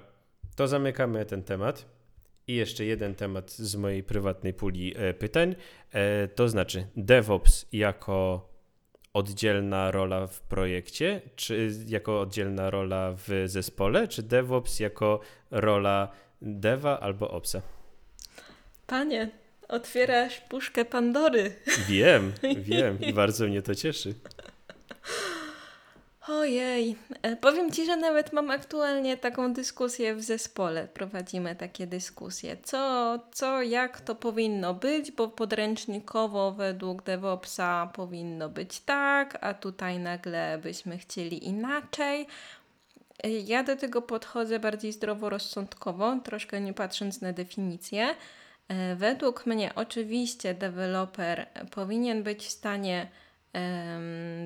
to zamykamy ten temat. I jeszcze jeden temat z mojej prywatnej puli e, pytań, e, to znaczy DevOps jako oddzielna rola w projekcie, czy jako oddzielna rola w zespole, czy DevOps jako rola deva albo opsa? Panie, otwierasz puszkę Pandory. Wiem, wiem i bardzo mnie to cieszy. Ojej, e, powiem Ci, że nawet mam aktualnie taką dyskusję w zespole. Prowadzimy takie dyskusje. Co, co, jak to powinno być, bo podręcznikowo według DevOpsa powinno być tak, a tutaj nagle byśmy chcieli inaczej. E, ja do tego podchodzę bardziej zdroworozsądkowo, troszkę nie patrząc na definicję. E, według mnie oczywiście deweloper powinien być w stanie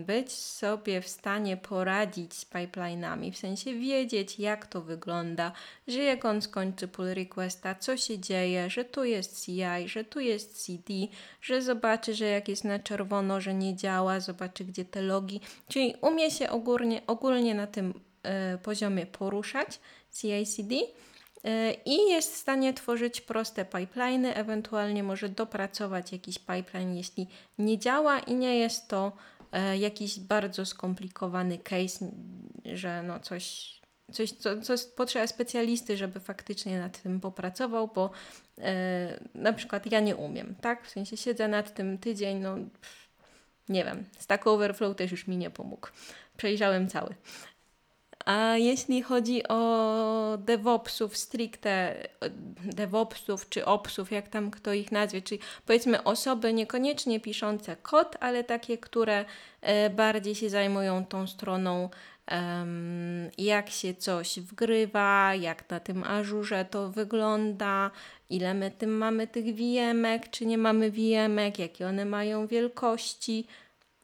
być sobie w stanie poradzić z pipeline'ami, w sensie wiedzieć, jak to wygląda, że jak on skończy pull requesta, co się dzieje, że tu jest CI, że tu jest CD, że zobaczy, że jak jest na czerwono, że nie działa, zobaczy, gdzie te logi, czyli umie się ogólnie, ogólnie na tym y, poziomie poruszać, CI/CD i jest w stanie tworzyć proste pipeliny, ewentualnie może dopracować jakiś pipeline, jeśli nie działa i nie jest to e, jakiś bardzo skomplikowany case, że no coś, coś co, co potrzeba specjalisty, żeby faktycznie nad tym popracował, bo e, na przykład ja nie umiem, tak? W sensie siedzę nad tym tydzień, no nie wiem, Stack Overflow też już mi nie pomógł. Przejrzałem cały. A jeśli chodzi o DevOpsów stricte, DevOpsów czy Opsów, jak tam kto ich nazwie, czyli powiedzmy osoby niekoniecznie piszące kod, ale takie, które e, bardziej się zajmują tą stroną, jak się coś wgrywa, jak na tym ażurze to wygląda, ile my tym mamy tych wijemek, czy nie mamy wijemek, jakie one mają wielkości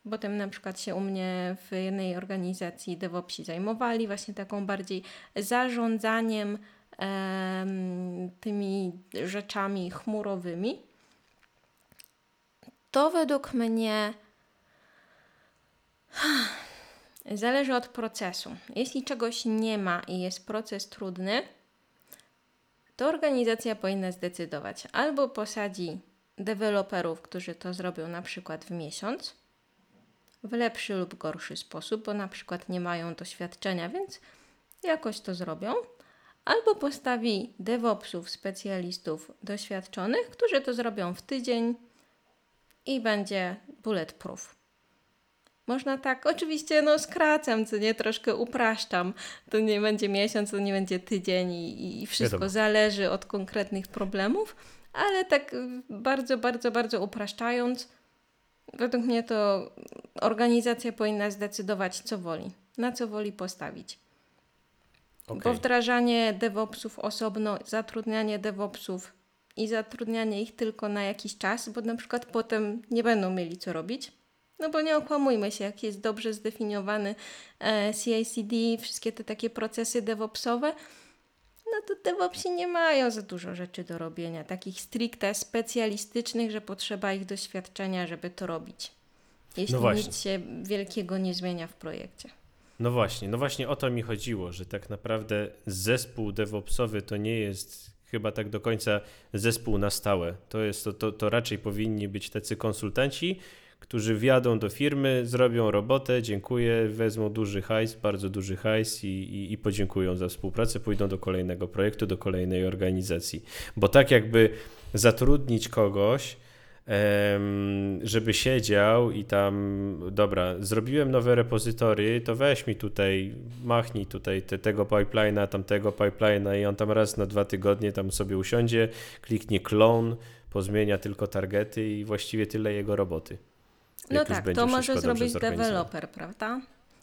Potem na przykład się u mnie w jednej organizacji DevOpsi zajmowali właśnie taką bardziej zarządzaniem tymi rzeczami chmurowymi. To według mnie zależy od procesu. Jeśli czegoś nie ma i jest proces trudny, to organizacja powinna zdecydować albo posadzi deweloperów, którzy to zrobią na przykład w miesiąc, w lepszy lub gorszy sposób, bo na przykład nie mają doświadczenia, więc jakoś to zrobią. Albo postawi DevOpsów, specjalistów doświadczonych, którzy to zrobią w tydzień i będzie bulletproof. Można tak, oczywiście no skracam, co nie, troszkę upraszczam. To nie będzie miesiąc, to nie będzie tydzień i, i wszystko Wiadomo. zależy od konkretnych problemów, ale tak bardzo, bardzo, bardzo upraszczając, Według mnie to organizacja powinna zdecydować, co woli, na co woli postawić. Okay. Bo wdrażanie DevOpsów osobno, zatrudnianie DevOpsów i zatrudnianie ich tylko na jakiś czas, bo na przykład potem nie będą mieli co robić. No bo nie okłamujmy się, jak jest dobrze zdefiniowany e, CI/CD, wszystkie te takie procesy DevOpsowe, no to DevOpsi nie mają za dużo rzeczy do robienia, takich stricte specjalistycznych, że potrzeba ich doświadczenia, żeby to robić. Jeśli no nic się wielkiego nie zmienia w projekcie. No właśnie, no właśnie o to mi chodziło, że tak naprawdę zespół DevOpsowy to nie jest chyba tak do końca zespół na stałe. To, jest, to, to, to raczej powinni być tacy konsultanci, którzy wjadą do firmy, zrobią robotę, dziękuję, wezmą duży hajs, bardzo duży hajs i, i, i podziękują za współpracę, pójdą do kolejnego projektu, do kolejnej organizacji. Bo tak jakby zatrudnić kogoś, żeby siedział i tam, dobra, zrobiłem nowe repozytory, to weź mi tutaj, machnij tutaj te, tego pipeline'a, tamtego pipeline'a i on tam raz na dwa tygodnie tam sobie usiądzie, kliknie clone, pozmienia tylko targety i właściwie tyle jego roboty. No tak, to może zrobić deweloper, prawda?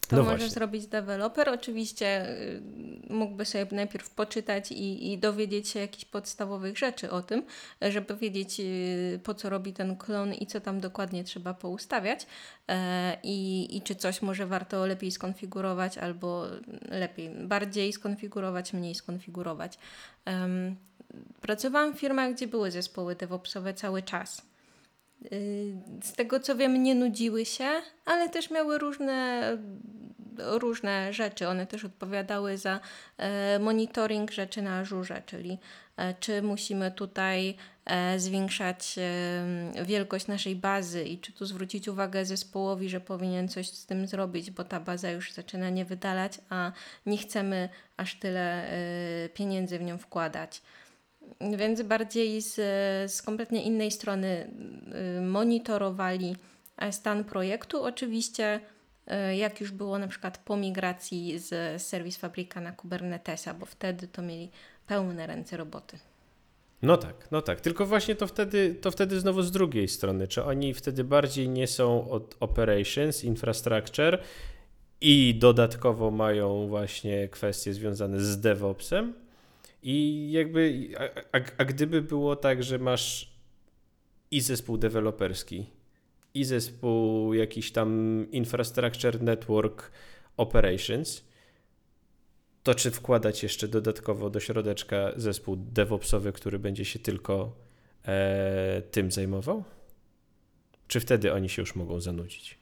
To no może właśnie. zrobić deweloper. Oczywiście y, mógłby sobie najpierw poczytać i, i, dowiedzieć się jakichś podstawowych rzeczy o tym, żeby wiedzieć y, po co robi ten klon i co tam dokładnie trzeba poustawiać e, i, i czy coś może warto lepiej skonfigurować albo lepiej, bardziej skonfigurować, mniej skonfigurować. Pracowałam w firmach, gdzie były zespoły DevOpsowe cały czas z tego co wiem, nie nudziły się, ale też miały różne, różne rzeczy. One też odpowiadały za e, monitoring rzeczy na Azure, czyli e, czy musimy tutaj e, zwiększać wielkość naszej bazy i czy tu zwrócić uwagę zespołowi, że powinien coś z tym zrobić, bo ta baza już zaczyna nie wydalać, a nie chcemy aż tyle pieniędzy w nią wkładać. Więc bardziej z, z kompletnie innej strony y, monitorowali e, stan projektu. Oczywiście, e, jak już było na przykład po migracji z Service Fabrika na Kubernetesa, bo wtedy to mieli pełne ręce roboty. No tak, no tak. Tylko właśnie to wtedy, to wtedy znowu z drugiej strony, czy oni wtedy bardziej nie są od operations, infrastructure i dodatkowo mają właśnie kwestie związane z DevOpsem, i jakby, a, a, a gdyby było tak, że masz i zespół deweloperski, i zespół jakiś tam infrastructure network operations, to czy wkładać jeszcze dodatkowo do środeczka zespół DevOpsowy, który będzie się tylko e, tym zajmował? Czy wtedy oni się już mogą zanudzić?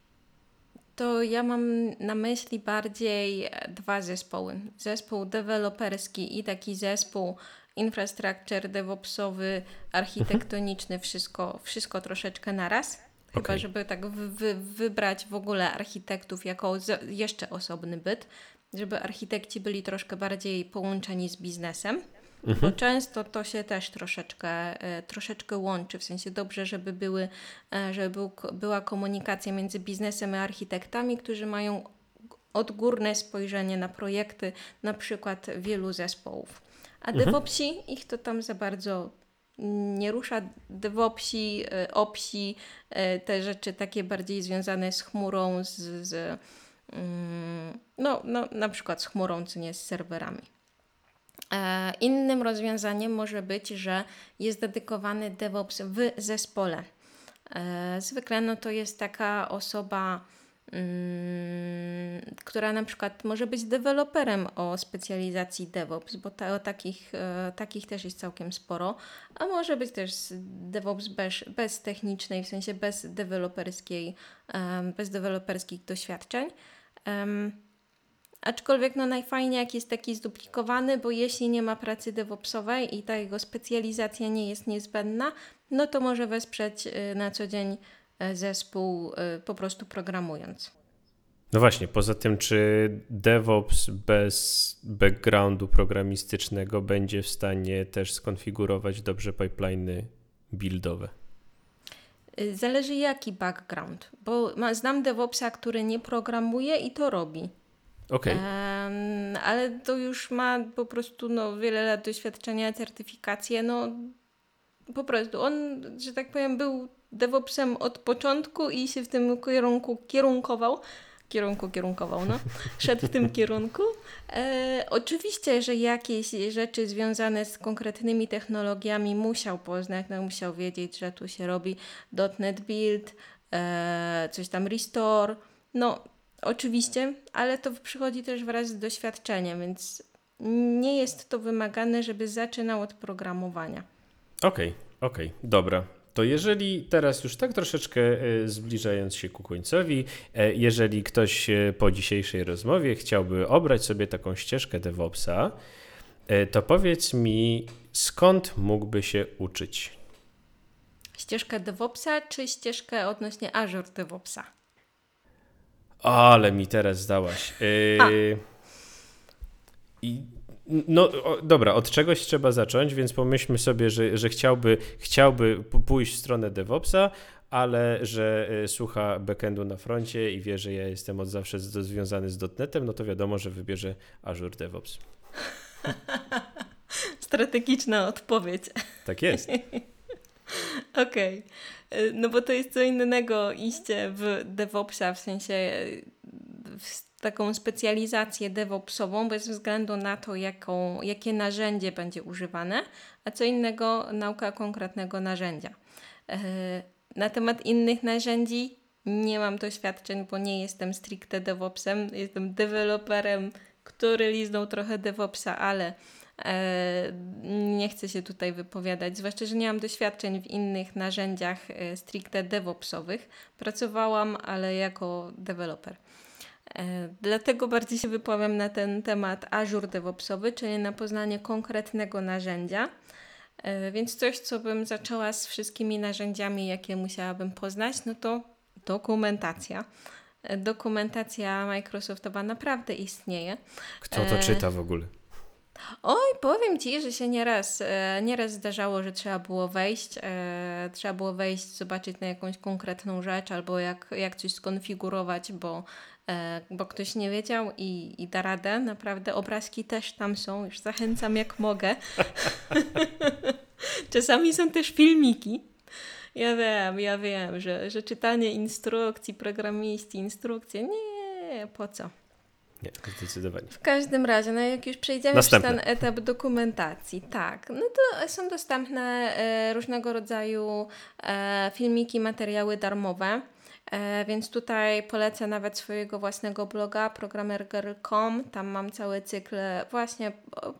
To ja mam na myśli bardziej dwa zespoły. Zespół deweloperski i taki zespół infrastructure, DevOpsowy, architektoniczny, wszystko, wszystko troszeczkę naraz. Chyba, okay. żeby tak wy, wybrać w ogóle architektów jako jeszcze osobny byt, żeby architekci byli troszkę bardziej połączeni z biznesem. Mhm. Bo często to się też troszeczkę, e, troszeczkę łączy, w sensie dobrze, żeby, były, e, żeby był, była komunikacja między biznesem a architektami, którzy mają odgórne spojrzenie na projekty, na przykład wielu zespołów. A mhm. DevOpsi ich to tam za bardzo nie rusza. DevOpsi, e, OPSi, te rzeczy takie bardziej związane z chmurą, z, z mm, no, no, na przykład z chmurą, co nie z serwerami. E, innym rozwiązaniem może być, że jest dedykowany DevOps w zespole. E, zwykle no to jest taka osoba, mm, która na przykład może być deweloperem o specjalizacji DevOps, bo ta, takich, e, takich też jest całkiem sporo, a może być też DevOps bez, bez technicznej, w sensie bez deweloperskiej, bez deweloperskich doświadczeń. Aczkolwiek no najfajniej jak jest taki zduplikowany, bo jeśli nie ma pracy DevOpsowej i ta jego specjalizacja nie jest niezbędna, no to może wesprzeć y, na co dzień y, zespół y, po prostu programując. No właśnie, poza tym, czy DevOps bez backgroundu programistycznego będzie w stanie też skonfigurować dobrze pipeliny buildowe? Zależy jaki background, bo znam DevOpsa, który nie programuje i to robi. Okay. Um, ale to już ma po prostu no, wiele lat doświadczenia, certyfikację. No, po prostu on, że tak powiem, był DevOpsem od początku i się w tym kierunku kierunkował. Kierunku, kierunkował, no. Szedł w tym kierunku. E, oczywiście, że jakieś rzeczy związane z konkretnymi technologiami musiał poznać, no, musiał wiedzieć, że tu się robi .NET Build, e, coś tam Restore. No, Oczywiście, ale to przychodzi też wraz z doświadczeniem, więc nie jest to wymagane, żeby zaczynał od programowania. Okej, okay, okej, okay, dobra. To jeżeli teraz już tak troszeczkę e, zbliżając się ku końcowi, e, jeżeli ktoś e, po dzisiejszej rozmowie chciałby obrać sobie taką ścieżkę DevOpsa, to powiedz mi, skąd mógłby się uczyć? Ścieżkę DevOpsa czy ścieżkę odnośnie Azure DevOpsa? Ale mi teraz zdałaś. Yy, I No o, dobra, od czegoś trzeba zacząć, więc pomyślmy sobie, że, że chciałby, chciałby pójść w stronę DevOpsa, ale że y, słucha backendu na froncie i wie, że ja jestem od zawsze związany z .NETem, no to wiadomo, że wybierze Azure DevOps. Strategiczna odpowiedź. Tak jest. Okej. Okay. No bo to jest co innego iście w DevOpsa, w sensie w taką specjalizację DevOpsową bez względu na to, jaką, jakie narzędzie będzie używane, a co innego nauka konkretnego narzędzia. E, na temat innych narzędzi nie mam doświadczeń, bo nie jestem stricte DevOpsem. Jestem deweloperem, który liznął trochę DevOpsa, ale e, nie chcę się tutaj wypowiadać, zwłaszcza, że nie mam doświadczeń w innych narzędziach e, stricte DevOpsowych. Pracowałam, ale jako deweloper. E, dlatego bardziej się wypowiem na ten temat Azure DevOpsowy, czyli na poznanie konkretnego narzędzia. E, więc coś, co bym zaczęła z wszystkimi narzędziami, jakie musiałabym poznać, no to dokumentacja. E, dokumentacja Microsoftowa naprawdę istnieje. Kto to czyta w ogóle? Oj, powiem Ci, że się nieraz, nieraz zdarzało, że trzeba było wejść, trzeba było wejść, zobaczyć na jakąś konkretną rzecz albo jak, jak coś skonfigurować, bo E, bo ktoś nie wiedział i, i da radę. Naprawdę obrazki też tam są, już zachęcam jak mogę. Czasami są też filmiki. Ja wiem, ja wiem, że, że czytanie instrukcji, programiści, instrukcje, nie, po co? Nie, zdecydowanie. W każdym razie, no jak już przejdziemy przez ten etap dokumentacji, tak, no to są dostępne e, różnego rodzaju e, filmiki, materiały darmowe. E, więc tutaj polecę nawet swojego własnego bloga programmergirl.com. Tam mam cały cykl właśnie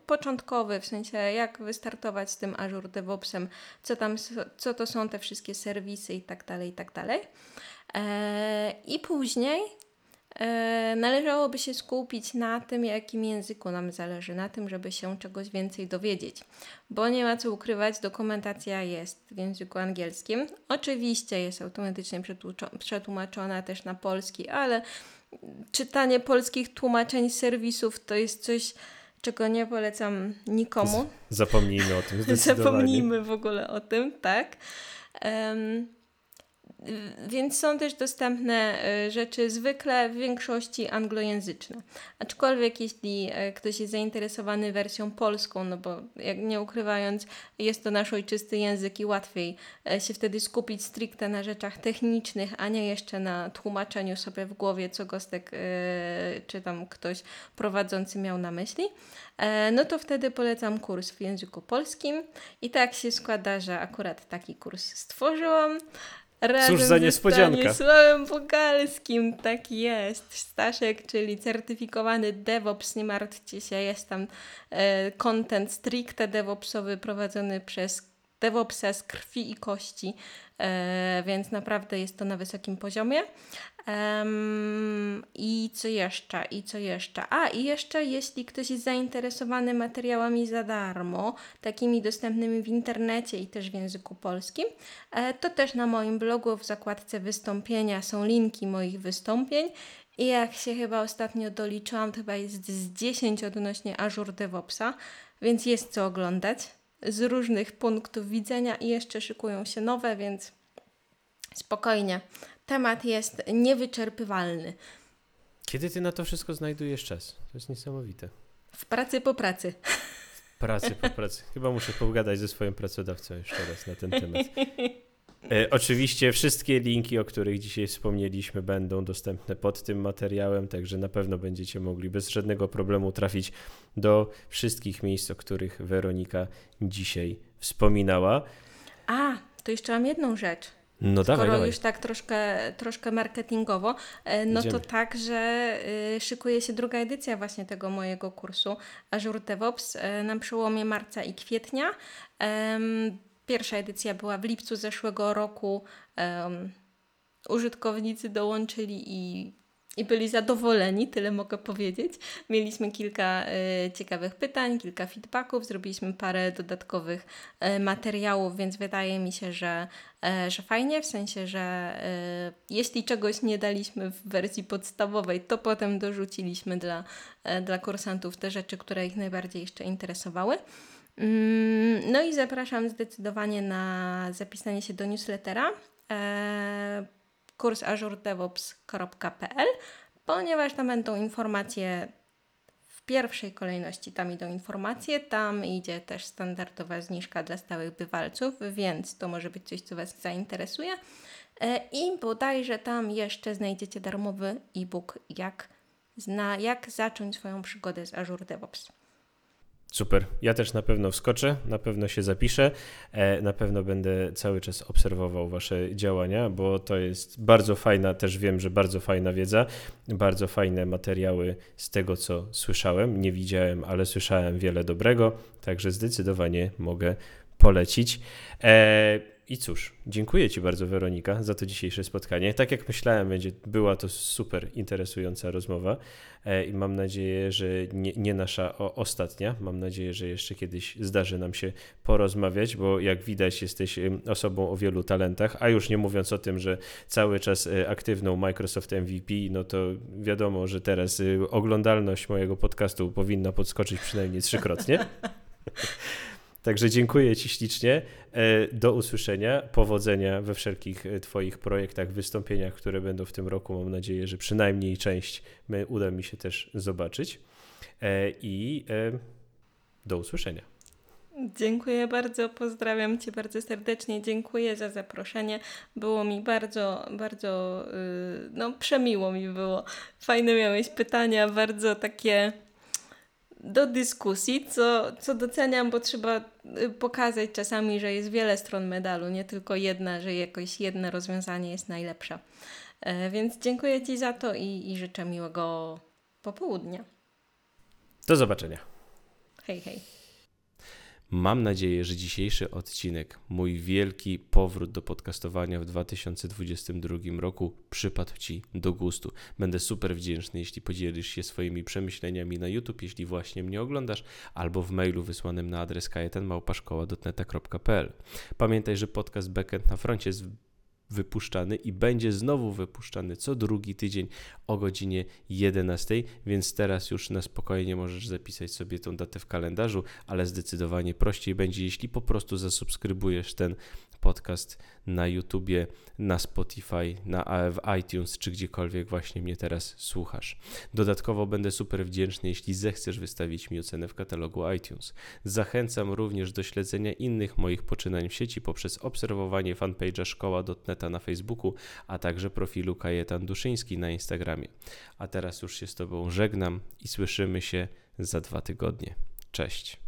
początkowy, w sensie jak wystartować z tym Azure DevOpsem, co tam, co to są te wszystkie serwisy i tak dalej, i tak dalej. E, I później należałoby się skupić na tym, jakim języku nam zależy, na tym, żeby się czegoś więcej dowiedzieć. Bo nie ma co ukrywać, dokumentacja jest w języku angielskim. Oczywiście jest automatycznie przetłumaczona też na polski, ale czytanie polskich tłumaczeń serwisów to jest coś, czego nie polecam nikomu. Zapomnijmy o tym. Zapomnijmy w ogóle o tym, tak. Um, więc są też dostępne e, rzeczy zwykle w większości anglojęzyczne. Aczkolwiek jeśli e, ktoś jest zainteresowany wersją polską, no bo jak nie ukrywając, jest to nasz ojczysty język i łatwiej e, się wtedy skupić stricte na rzeczach technicznych, a nie jeszcze na tłumaczeniu sobie w głowie, co Gostek czy tam ktoś prowadzący miał na myśli, no to wtedy polecam kurs w języku polskim. I tak się składa, że akurat taki kurs stworzyłam. Razem Cóż za niespodzianka. Z Słowem Bogalskim, tak jest. Staszek, czyli certyfikowany DevOps, nie martwcie się, jest tam e, content stricte DevOpsowy prowadzony przez DevOpsa z krwi i kości, e, więc naprawdę jest to na wysokim poziomie. Um, I co jeszcze? I co jeszcze? A, i jeszcze jeśli ktoś jest zainteresowany materiałami za darmo, takimi dostępnymi w internecie i też w języku polskim, e, to też na moim blogu w zakładce wystąpienia są linki moich wystąpień. I jak się chyba ostatnio doliczyłam, to chyba jest z 10 odnośnie Azure DevOpsa, więc jest co oglądać z różnych punktów widzenia i jeszcze szykują się nowe, więc spokojnie. Temat jest niewyczerpywalny. Kiedy ty na to wszystko znajdujesz czas? To jest niesamowite. W pracy po pracy. W pracy po pracy. Chyba muszę pogadać ze swoim pracodawcą jeszcze raz na ten temat. E, oczywiście wszystkie linki, o których dzisiaj wspomnieliśmy, będą dostępne pod tym materiałem, także na pewno będziecie mogli bez żadnego problemu trafić do wszystkich miejsc, o których Weronika dzisiaj wspominała. A, to jeszcze mam jedną rzecz. No Skoro dawaj, dawaj. już tak troszkę, troszkę marketingowo, e, no Idziemy. to tak, że y, szykuje się druga edycja właśnie tego mojego kursu Azure DevOps y, na przełomie marca i kwietnia. Pierwsza edycja była w lipcu zeszłego roku. Użytkownicy dołączyli i i byli zadowoleni, tyle mogę powiedzieć. Mieliśmy kilka y, ciekawych pytań, kilka feedbacków, zrobiliśmy parę dodatkowych y, materiałów, więc wydaje mi się, że, y, że fajnie, w sensie, że jeśli czegoś nie daliśmy w wersji podstawowej, to potem dorzuciliśmy dla, dla kursantów te rzeczy, które ich najbardziej jeszcze interesowały. Mm, no i zapraszam zdecydowanie na zapisanie się do newslettera kurs azuredevops.pl, ponieważ tam będą informacje w pierwszej kolejności, tam idą informacje, tam idzie też standardowa zniżka dla stałych bywalców, więc to może być coś, co Was zainteresuje. E, I bodajże tam jeszcze znajdziecie darmowy e-book, jak, zna, jak zacząć swoją przygodę z Azure DevOps. Super. Ja też na pewno wskoczę, na pewno się zapiszę, e, na pewno będę cały czas obserwował Wasze działania, bo to jest bardzo fajna, też wiem, że bardzo fajna wiedza, bardzo fajne materiały z tego, co słyszałem. Nie widziałem, ale słyszałem wiele dobrego, także zdecydowanie mogę polecić. E, i cóż, dziękuję Ci bardzo, Weronika, za to dzisiejsze spotkanie. Tak jak myślałem, będzie, była to super interesująca rozmowa e, i mam nadzieję, że nie, nie nasza ostatnia. Mam nadzieję, że jeszcze kiedyś zdarzy nam się porozmawiać, bo jak widać, jesteś osobą o wielu talentach, a już nie mówiąc o tym, że cały czas e, aktywną Microsoft MVP, no to wiadomo, że teraz y, oglądalność mojego podcastu powinna podskoczyć przynajmniej trzykrotnie. Także dziękuję Ci ślicznie. E, do usłyszenia. Powodzenia we wszelkich e, Twoich projektach, wystąpieniach, które będą w tym roku. Mam nadzieję, że przynajmniej część uda mi się też zobaczyć. E, I do usłyszenia. Dziękuję bardzo, pozdrawiam Cię bardzo serdecznie, dziękuję za zaproszenie. Było mi bardzo, bardzo, y, no przemiło mi było. Fajne miałeś pytania, bardzo takie do dyskusji, co, co doceniam, bo trzeba y, pokazać czasami, że jest wiele stron medalu, nie tylko jedna, że jakoś jedno rozwiązanie jest najlepsze. E, więc dziękuję Ci za to i, i życzę miłego popołudnia. Do zobaczenia. Hej, hej. Mam nadzieję, że dzisiejszy odcinek, mój wielki powrót do podcastowania w 2022 roku, przypadł Ci do gustu. Będę super wdzięczny, jeśli podzielisz się swoimi przemyśleniami na YouTube, jeśli właśnie mnie oglądasz, albo w mailu wysłanym na adres kajetanmałpaszkoła.net.pl. Pamiętaj, że podcast Backend na froncie jest wypuszczany i będzie znowu wypuszczany co drugi tydzień o godzinie 11, więc teraz już na spokojnie możesz zapisać sobie tą datę w kalendarzu, ale zdecydowanie prościej będzie, jeśli po prostu zasubskrybujesz ten podcast na YouTubie, na Spotify, na w iTunes czy gdziekolwiek właśnie mnie teraz słuchasz. Dodatkowo będę super wdzięczny, jeśli zechcesz wystawić mi ocenę w katalogu iTunes. Zachęcam również do śledzenia innych moich poczynań w sieci poprzez obserwowanie fanpage'a szkoła.neta na Facebooku, a także profilu Kajetan Duszyński na Instagramie. A teraz już się z Tobą żegnam i słyszymy się za dwa tygodnie. Cześć.